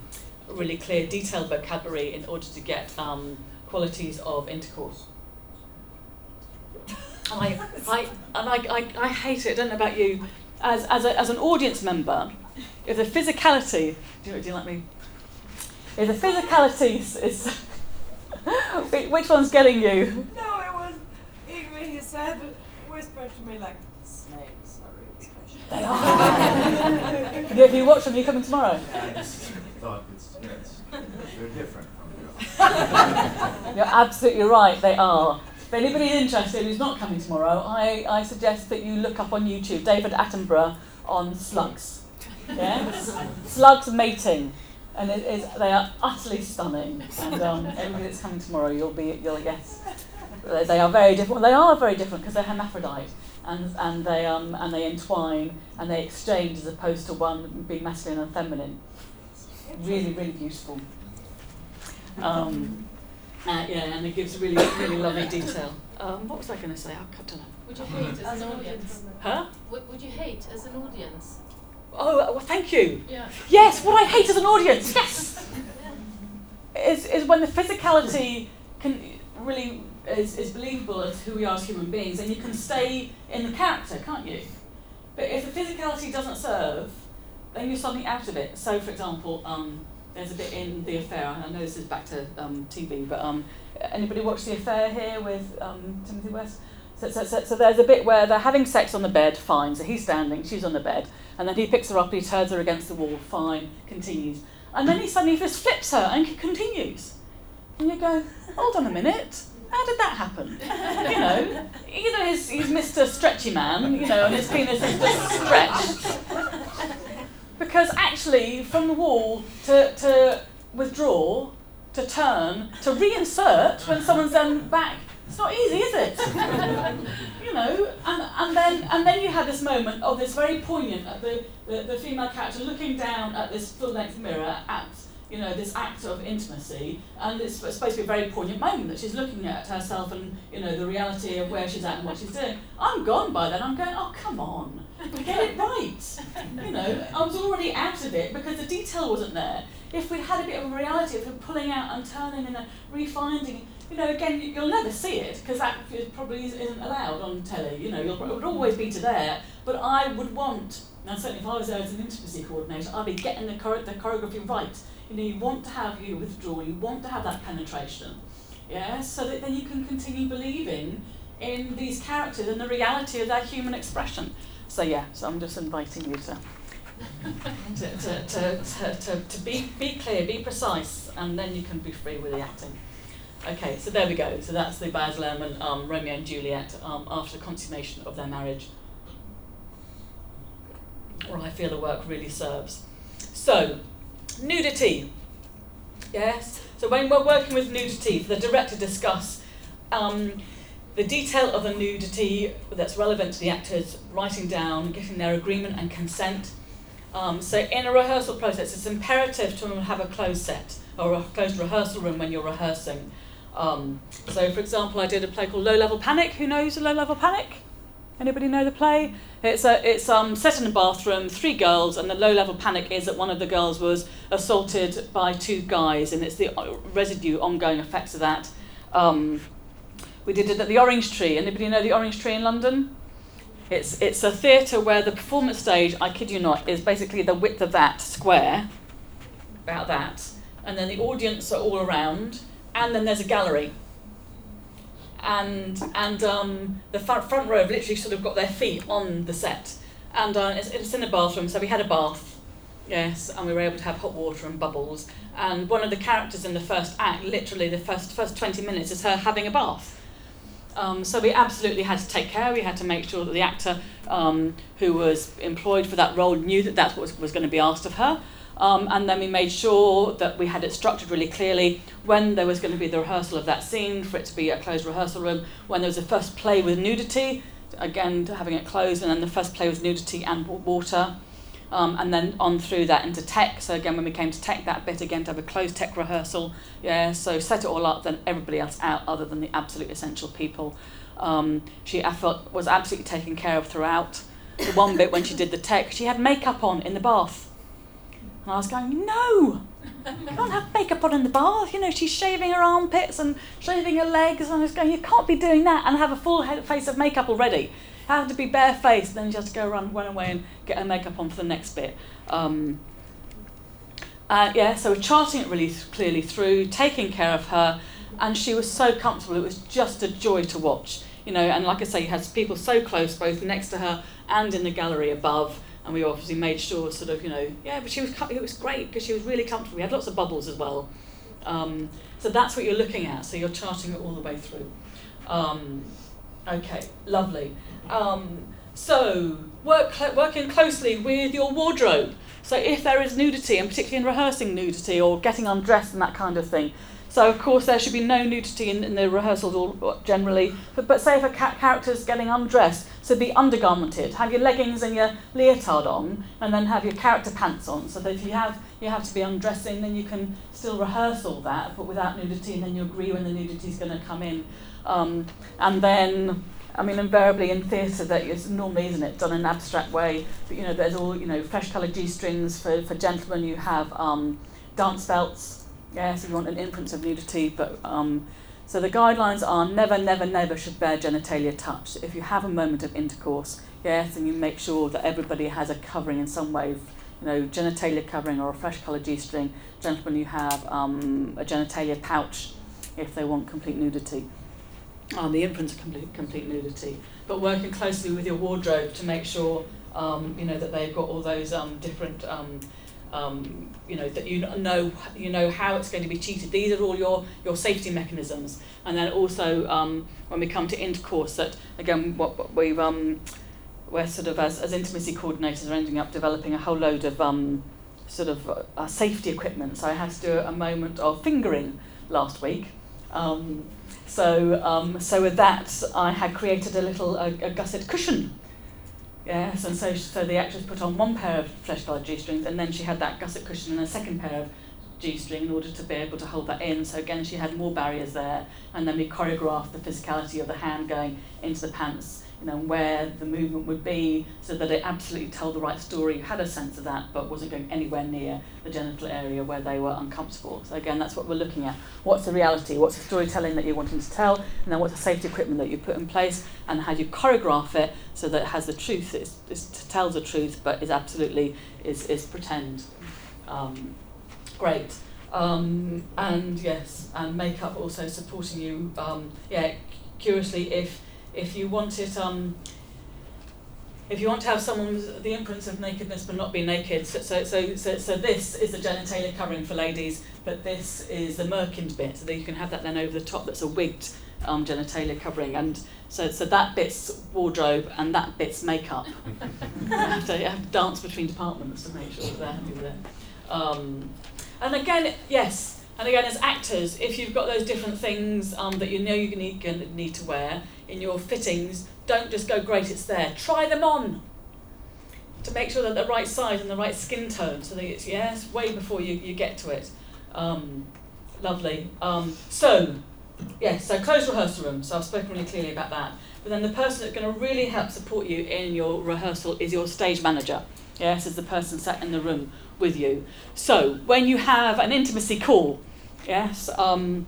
really clear, detailed vocabulary in order to get um, qualities of intercourse. And I, I, and I, I, I hate it. I don't know about you. As, as, a, as an audience member, if the physicality, do you, do you like me? If the physicality is, is which one's getting you? No, it was Ingrid. He said, whispered to me like, snakes are really special. They are. Have you watch them? Are you coming tomorrow? I just thought it's, yeah, it's, they're different from the others. You're absolutely right. They are. If anybody's interested who's not coming tomorrow, I, I suggest that you look up on YouTube David Attenborough on slugs. Yes, slugs mating, and it is they are utterly stunning. And um, anybody that's coming tomorrow, you'll be you'll yes, they they are very different. They are very different because they're hermaphrodite, and and they um and they entwine and they exchange as opposed to one being masculine and feminine. Really, really beautiful. Um, uh, yeah, and it gives really, really lovely detail. Um, what was I going to say? I don't know. Would you hate as an audience? Huh? Would, would you hate as an audience? Oh, well, thank you. Yeah. Yes, what I hate as an audience, yes, is, is when the physicality can really is, believable as who we are as human beings, and you can stay in the character, can't you? But if the physicality doesn't serve, then you're suddenly out of it. So, for example, um, there's a bit in The Affair, I know this is back to um, TV, but um, anybody watch The Affair here with um, Timothy West? So, so, so, so there's a bit where they're having sex on the bed, fine. So he's standing, she's on the bed, and then he picks her up, he turns her against the wall, fine, continues. And then he suddenly just flips her and continues. And you go, hold on a minute, how did that happen? You know, either he's, he's Mr. Stretchy Man, you know, and his penis is just stretched. Because actually, from the wall to, to withdraw, to turn, to reinsert when someone's then back, it's not easy, is it? you know, and, and then and then you had this moment of this very poignant the, the, the female character looking down at this full length mirror at you know this act of intimacy, and it's supposed to be a very poignant moment that she's looking at herself and you know the reality of where she's at and what she's doing. I'm gone by then. I'm going, oh come on, get it right. You know, I was already out of it because the detail wasn't there. If we'd had a bit of a reality of her pulling out and turning and then refinding, you know, again, you- you'll never see it because that probably is- isn't allowed on telly. You know, it would always be to there. But I would want, and certainly if I was there as an intimacy coordinator, I'd be getting the, chore- the choreography right. You know, you want to have you withdraw, you want to have that penetration, yeah, so that then you can continue believing in these characters and the reality of their human expression. So yeah, so I'm just inviting you to to, to, to, to, to, to be, be clear, be precise, and then you can be free with the acting. Okay, so there we go. So that's the Baz Luhrmann um, Romeo and Juliet um, after the consummation of their marriage. Or I feel the work really serves. So, nudity. Yes. So when we're working with nudity, the director to discuss um, the detail of the nudity that's relevant to the actors, writing down, getting their agreement and consent, Um, so in a rehearsal process, it's imperative to have a closed set or a closed rehearsal room when you're rehearsing. Um, so, for example, I did a play called Low Level Panic. Who knows a Low Level Panic? Anybody know the play? It's a, it's um, set in a bathroom, three girls, and the low level panic is that one of the girls was assaulted by two guys, and it's the uh, residue, ongoing effects of that. Um, we did it at the Orange Tree. Anybody know the Orange Tree in London? It's, it's a theatre where the performance stage, I kid you not, is basically the width of that square, about that, and then the audience are all around, and then there's a gallery. And, and um, the front, front row have literally sort of got their feet on the set. And uh, it's, it's in a bathroom, so we had a bath, yes, and we were able to have hot water and bubbles. And one of the characters in the first act, literally the first, first 20 minutes, is her having a bath. Um, so we absolutely had to take care. We had to make sure that the actor um, who was employed for that role knew that that's what was, was going to be asked of her. Um, and then we made sure that we had it structured really clearly when there was going to be the rehearsal of that scene, for it to be a closed rehearsal room, when there was a first play with nudity, again having it closed, and then the first play with nudity and water. Um, and then on through that into tech. So again, when we came to tech, that bit again to have a closed tech rehearsal. Yeah, so set it all up, then everybody else out, other than the absolute essential people. Um, she, I felt, was absolutely taken care of throughout. The one bit when she did the tech, she had makeup on in the bath. And I was going, no, you can't have makeup on in the bath. You know, she's shaving her armpits and shaving her legs. And I was going, you can't be doing that and have a full head, face of makeup already have to be barefaced, then you have to go run, run away and get her makeup on for the next bit. Um, uh, yeah, so we're charting it really clearly through, taking care of her, and she was so comfortable. It was just a joy to watch, you know. And like I say, you had people so close, both next to her and in the gallery above. And we obviously made sure, sort of, you know, yeah. But she was, it was great because she was really comfortable. We had lots of bubbles as well. Um, so that's what you're looking at. So you're charting it all the way through. Um, okay, lovely. Um, so, work cl- working closely with your wardrobe. So, if there is nudity, and particularly in rehearsing nudity or getting undressed and that kind of thing. So, of course, there should be no nudity in, in the rehearsals all, generally. But, but say if a ca- character's getting undressed, so be undergarmented. Have your leggings and your leotard on, and then have your character pants on. So that if you have you have to be undressing, then you can still rehearse all that, but without nudity, and then you agree when the nudity is going to come in. Um, and then I mean, invariably in theatre, that is normally, isn't it, done in an abstract way. But you know, there's all you know, fresh coloured g-strings for for gentlemen. You have um, dance belts. Yes, if you want an inference of nudity, but um, so the guidelines are never, never, never should bare genitalia touch. If you have a moment of intercourse, yes, and you make sure that everybody has a covering in some way. You know, genitalia covering or a fresh coloured g-string. Gentlemen, you have um, a genitalia pouch if they want complete nudity um, the inference of complete, complete nudity, but working closely with your wardrobe to make sure um, you know that they've got all those um, different um, um, you know that you know you know how it's going to be cheated. These are all your your safety mechanisms, and then also um, when we come to intercourse, that again what, what we've um, we're sort of as, as intimacy coordinators are ending up developing a whole load of um, sort of uh, safety equipment. So I had to do a moment of fingering last week. Um, so, um, so with that, I had created a little a, a gusset cushion. Yes, and so, so the actress put on one pair of flesh-coloured G-strings, and then she had that gusset cushion and a second pair of G-string in order to be able to hold that in. So again, she had more barriers there, and then we choreographed the physicality of the hand going into the pants you know, where the movement would be so that it absolutely told the right story, you had a sense of that, but wasn't going anywhere near the genital area where they were uncomfortable. So again, that's what we're looking at. What's the reality? What's the storytelling that you're wanting to tell? And then what's the safety equipment that you put in place? And how do you choreograph it so that it has the truth, it tells the truth, but is absolutely, is, is pretend. Um, great. Um, and yes, and makeup also supporting you. Um, yeah, curiously, if if you want it um, if you want to have someone's the imprints of nakedness but not be naked, so so so so, so this is the genitalia covering for ladies, but this is the merkined bit, so that you can have that then over the top. That's a wigged um, genitalia covering, and so so that bit's wardrobe and that bit's makeup. you, have to, you have to dance between departments to make sure that they're happy with it. Um, and again, yes. And again, as actors, if you've got those different things um, that you know you need, need to wear in your fittings, don't just go, great, it's there. Try them on. to make sure that the right size and the right skin tone, so that it's yes, way before you, you get to it. Um, lovely. Um, so, yes, so close rehearsal room. So I've spoken really clearly about that. But then the person that's going to really help support you in your rehearsal is your stage manager. Yes, is the person sat in the room with you. So when you have an intimacy call, yes, um,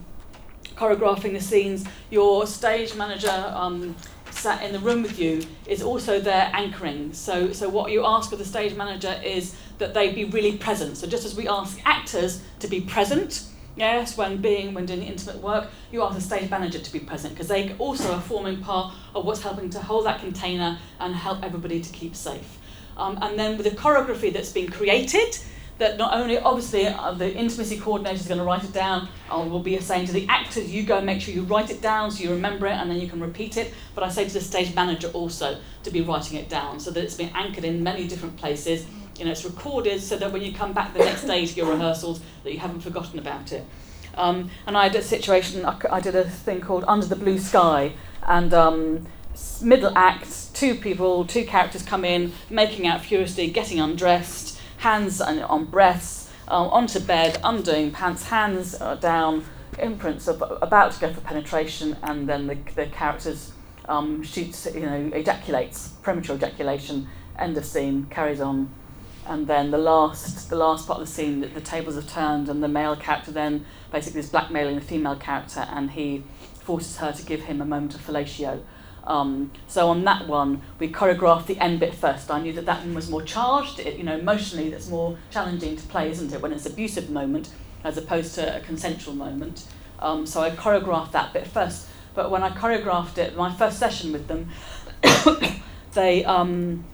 choreographing the scenes, your stage manager um, sat in the room with you is also there anchoring. So, so what you ask of the stage manager is that they be really present. So just as we ask actors to be present, yes, when being when doing intimate work, you ask the stage manager to be present because they also are forming part of what's helping to hold that container and help everybody to keep safe. Um, and then with the choreography that's been created, that not only obviously uh, the intimacy coordinator is going to write it down, I will be saying to the actors, you go and make sure you write it down so you remember it and then you can repeat it. But I say to the stage manager also to be writing it down so that it's been anchored in many different places. You know, it's recorded so that when you come back the next day to your rehearsals, that you haven't forgotten about it. Um, and I had a situation, I, I did a thing called Under the Blue Sky, and um, middle act, two people, two characters come in, making out furiously, getting undressed, hands on breasts, um, onto bed, undoing pants, hands down, imprints of about to go for penetration, and then the, the characters um, shoots, you know, ejaculates, premature ejaculation, end of scene, carries on. And then the last, the last part of the scene, the, the tables have turned, and the male character then basically is blackmailing the female character, and he forces her to give him a moment of fellatio. Um, so on that one, we choreographed the end bit first. I knew that that one was more charged. It, you know, emotionally, that's more challenging to play, isn't it? When it's an abusive moment as opposed to a consensual moment. Um, so I choreographed that bit first. But when I choreographed it, my first session with them, they um,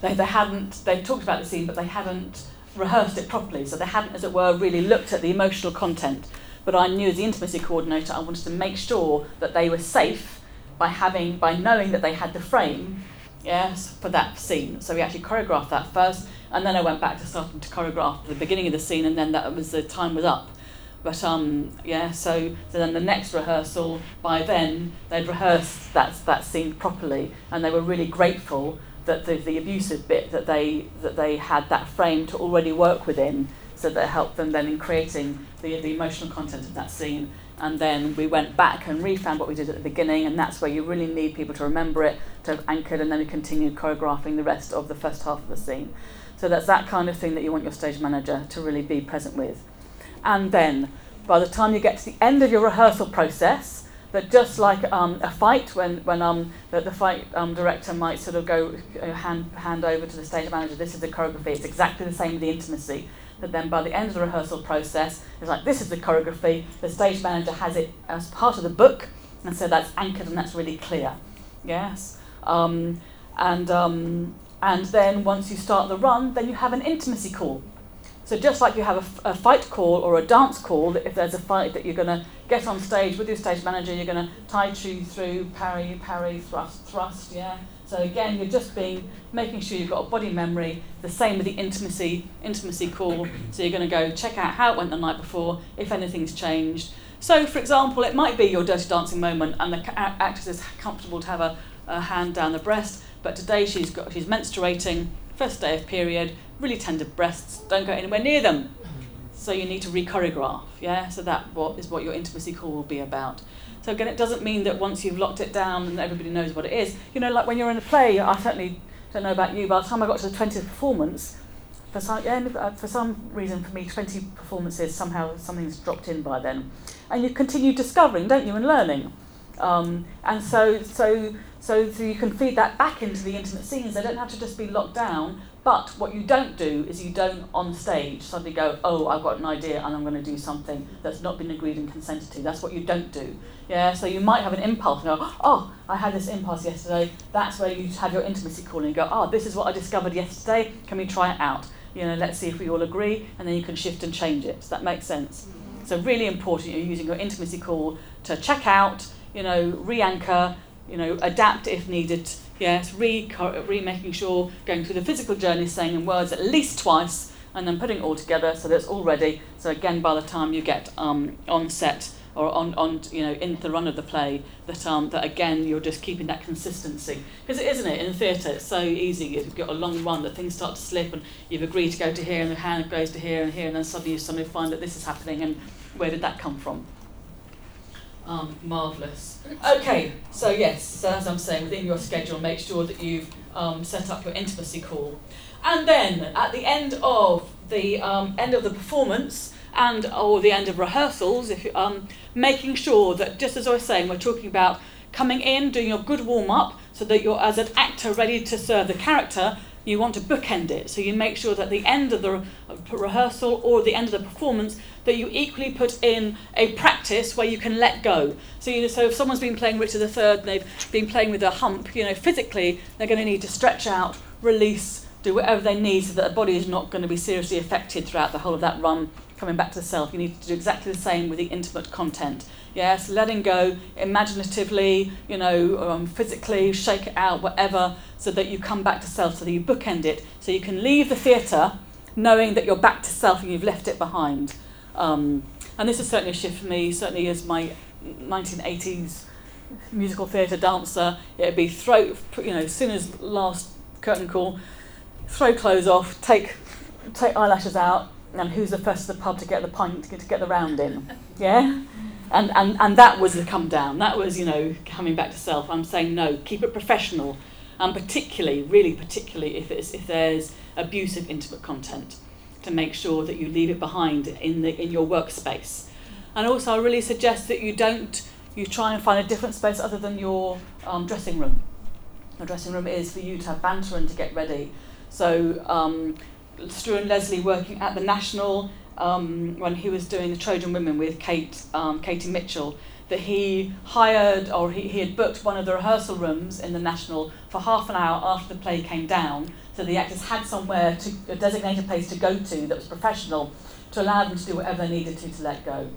they they hadn't they talked about the scene, but they hadn't rehearsed it properly. So they hadn't, as it were, really looked at the emotional content. But I knew as the intimacy coordinator, I wanted to make sure that they were safe by having by knowing that they had the frame yes for that scene. So we actually choreographed that first and then I went back to starting to choreograph the beginning of the scene and then that was the time was up. But um yeah so, so then the next rehearsal by then they'd rehearsed that that scene properly and they were really grateful that the, the abusive bit that they that they had that frame to already work within so that helped them then in creating the, the emotional content of that scene and then we went back and refound what we did at the beginning and that's where you really need people to remember it to have anchored and then we continued choreographing the rest of the first half of the scene. So that's that kind of thing that you want your stage manager to really be present with. And then by the time you get to the end of your rehearsal process that just like um, a fight when, when um, the, the fight um, director might sort of go hand, hand over to the stage manager this is the choreography it's exactly the same with the intimacy but then by the end of the rehearsal process, it's like, this is the choreography. The stage manager has it as part of the book, and so that's anchored and that's really clear. Yes? Um, and, um, and then once you start the run, then you have an intimacy call. So just like you have a, a fight call or a dance call, if there's a fight that you're going to get on stage with your stage manager, you're going to Tai Chi through, parry, parry, thrust, thrust, yeah? So again, you're just being making sure you've got a body memory. The same with the intimacy intimacy call. So you're going to go check out how it went the night before, if anything's changed. So, for example, it might be your dirty dancing moment, and the actress is comfortable to have a, a hand down the breast. But today she's got she's menstruating, first day of period, really tender breasts. Don't go anywhere near them. So you need to re-choreograph. Yeah. So that what is what your intimacy call will be about. So again, it doesn't mean that once you've locked it down and everybody knows what it is. You know, like when you're in a play, I certainly don't know about you, but by the time I got to the 20th performance, for some, yeah, uh, for some reason for me, 20 performances, somehow something's dropped in by then. And you continue discovering, don't you, and learning. Um, and so, so, so, so you can feed that back into the intimate scenes. They don't have to just be locked down, but what you don't do is you don't on stage suddenly go, oh, I've got an idea and I'm going to do something that's not been agreed and consented to. That's what you don't do. Yeah, so you might have an impulse and go, oh, I had this impulse yesterday. That's where you have your intimacy call and you go, oh, this is what I discovered yesterday. Can we try it out? You know, let's see if we all agree, and then you can shift and change it. Does that make sense? So really important, you're using your intimacy call to check out, you know, re-anchor, you know, adapt if needed. Yes, re, making sure going through the physical journey, saying in words at least twice, and then putting it all together so that it's all ready. So again, by the time you get um, on set, or on, on you know in the run of the play that um, that again you're just keeping that consistency. Because it isn't it? In theatre it's so easy. If you've got a long run that things start to slip and you've agreed to go to here and the hand goes to here and here and then suddenly you suddenly find that this is happening and where did that come from um, marvellous okay so yes so as I'm saying within your schedule make sure that you've um, set up your intimacy call and then at the end of the um, end of the performance and or the end of rehearsals, if you, um, making sure that just as I was saying, we're talking about coming in, doing your good warm up, so that you're as an actor ready to serve the character. You want to bookend it, so you make sure that the end of the re- uh, rehearsal or the end of the performance that you equally put in a practice where you can let go. So you know, so if someone's been playing Richard III and they've been playing with a hump, you know, physically they're going to need to stretch out, release, do whatever they need so that the body is not going to be seriously affected throughout the whole of that run coming back to the self. You need to do exactly the same with the intimate content. Yes, letting go imaginatively, you know, um, physically, shake it out, whatever, so that you come back to self, so that you bookend it, so you can leave the theatre knowing that you're back to self and you've left it behind. Um, and this is certainly a shift for me, certainly as my 1980s musical theatre dancer, it'd be throw, you know, as soon as last curtain call, throw clothes off, take, take eyelashes out, and who's the first to the pub to get the pint to get the round in? Yeah and, and and that was the come down. That was you know coming back to self. I'm saying no keep it professional. And particularly really particularly if it's if there's abusive intimate content to make sure that you leave it behind in the in your workspace. And also i really suggest that you don't you try and find a different space other than your um, dressing room. Your dressing room is for you to have banter and to get ready. So um, Struan Leslie working at the National um, when he was doing the Trojan Women with Kate, um, Katie Mitchell, that he hired or he, he had booked one of the rehearsal rooms in the National for half an hour after the play came down, so the actors had somewhere to designate a designated place to go to that was professional to allow them to do whatever they needed to to let go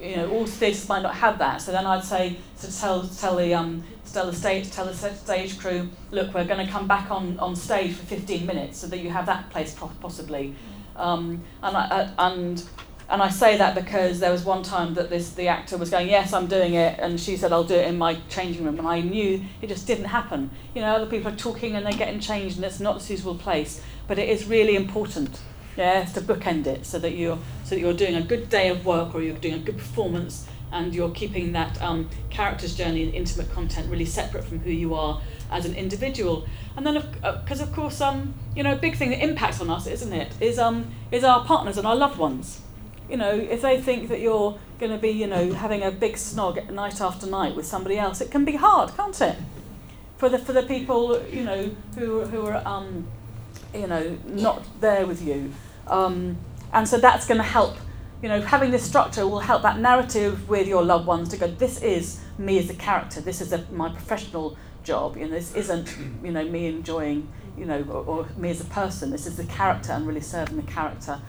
you know, all theatres might not have that. So then I'd say to tell tell the um tell the stage tell the stage crew, look, we're going to come back on on stage for 15 minutes, so that you have that place possibly. Um, and I, and and I say that because there was one time that this the actor was going, yes, I'm doing it, and she said, I'll do it in my changing room, and I knew it just didn't happen. You know, other people are talking and they're getting changed, and it's not a suitable place. But it is really important yeah, to bookend it so that you're so that you're doing a good day of work or you're doing a good performance and you're keeping that um, character's journey and intimate content really separate from who you are as an individual. And then, because of, uh, of course, um, you know, a big thing that impacts on us, isn't it, is um, is our partners and our loved ones. You know, if they think that you're going to be, you know, having a big snog night after night with somebody else, it can be hard, can't it? For the for the people, you know, who who are um, you know, not there with you. Um, and so that's going to help, you know, having this structure will help that narrative with your loved ones to go, this is me as a character, this is a, my professional job, you know, this isn't, you know, me enjoying, you know, or, or me as a person, this is the character and really serving the character.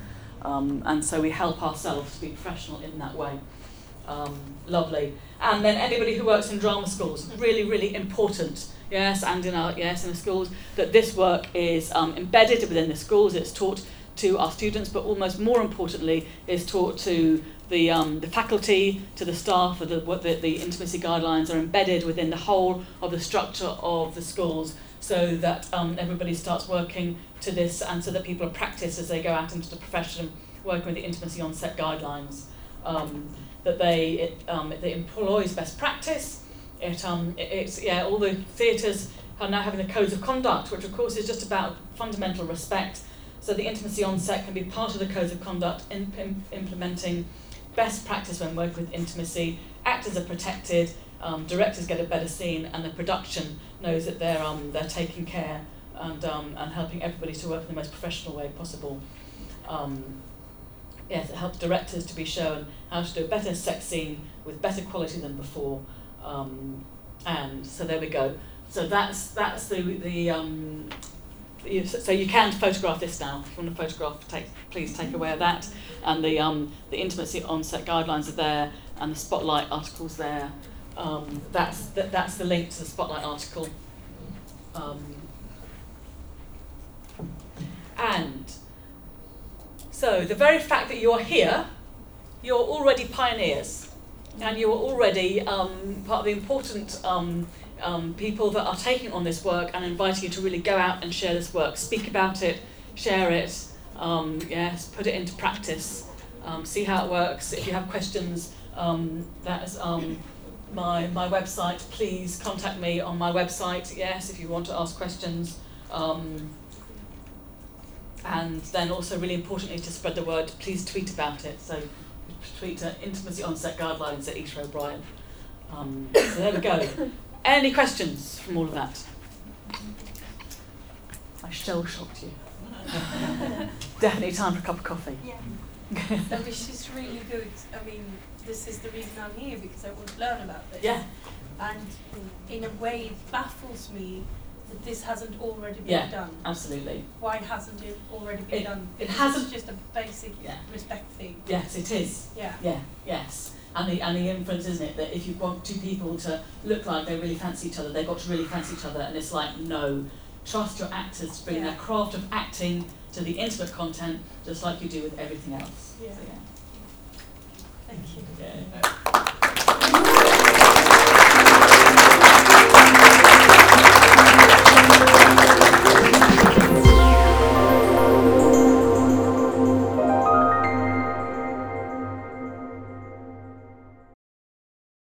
Um, and so we help ourselves to be professional in that way. Um, lovely. And then anybody who works in drama schools, really, really important yes, and in our yes in the schools, that this work is um, embedded within the schools. It's taught to our students, but almost more importantly, is taught to the um, the faculty, to the staff. The, the the intimacy guidelines are embedded within the whole of the structure of the schools, so that um, everybody starts working to this, and so that people practice as they go out into the profession, working with the intimacy on set guidelines. Um, that they it, um, it employs best practice it, um, it, it's, yeah, all the theatres are now having the codes of conduct, which of course is just about fundamental respect. So the intimacy on set can be part of the codes of conduct in, in implementing best practice when working with intimacy. Actors are protected, um, directors get a better scene, and the production knows that they're, um, they're taking care and, um, and helping everybody to work in the most professional way possible. Um, yes, it helps directors to be shown how to do a better sex scene with better quality than before. Um, and so there we go. So that's that's the the um, you, so you can photograph this now. If you want to photograph, take please take aware of that. And the um, the intimacy onset guidelines are there, and the spotlight articles there. Um, that's that, that's the link to the spotlight article. Um, and so the very fact that you're here, you're already pioneers and you are already um, part of the important um, people that are taking on this work and inviting you to really go out and share this work, speak about it, share it, um, yes, put it into practice, um, see how it works. If you have questions, um, that is um, my my website. Please contact me on my website. Yes, if you want to ask questions. Um, and then also really importantly to spread the word, please tweet about it. So tweet to intimacy onset guidelines at Isha O'Brien. So there we go. Any questions from all of that? I shell shocked you. Definitely time for a cup of coffee. Yeah. No, this is really good. I mean, this is the reason I'm here because I want to learn about this. Yeah, And in a way, it baffles me that this hasn't already been Yeah. done. absolutely. Why hasn't it already been It- done? it hasn't- It's just a basic Yeah. respect thing. Yes, it is. Yeah. Yeah, yes. And the, and the inference, isn't it, that if you want two people to look like they really fancy each other, they've got to really fancy each other. And it's like, no, trust your actors to bring Yeah. their craft of acting to the intimate content, just like you do with everything else. Yeah. So, Thank you. yeah. yeah.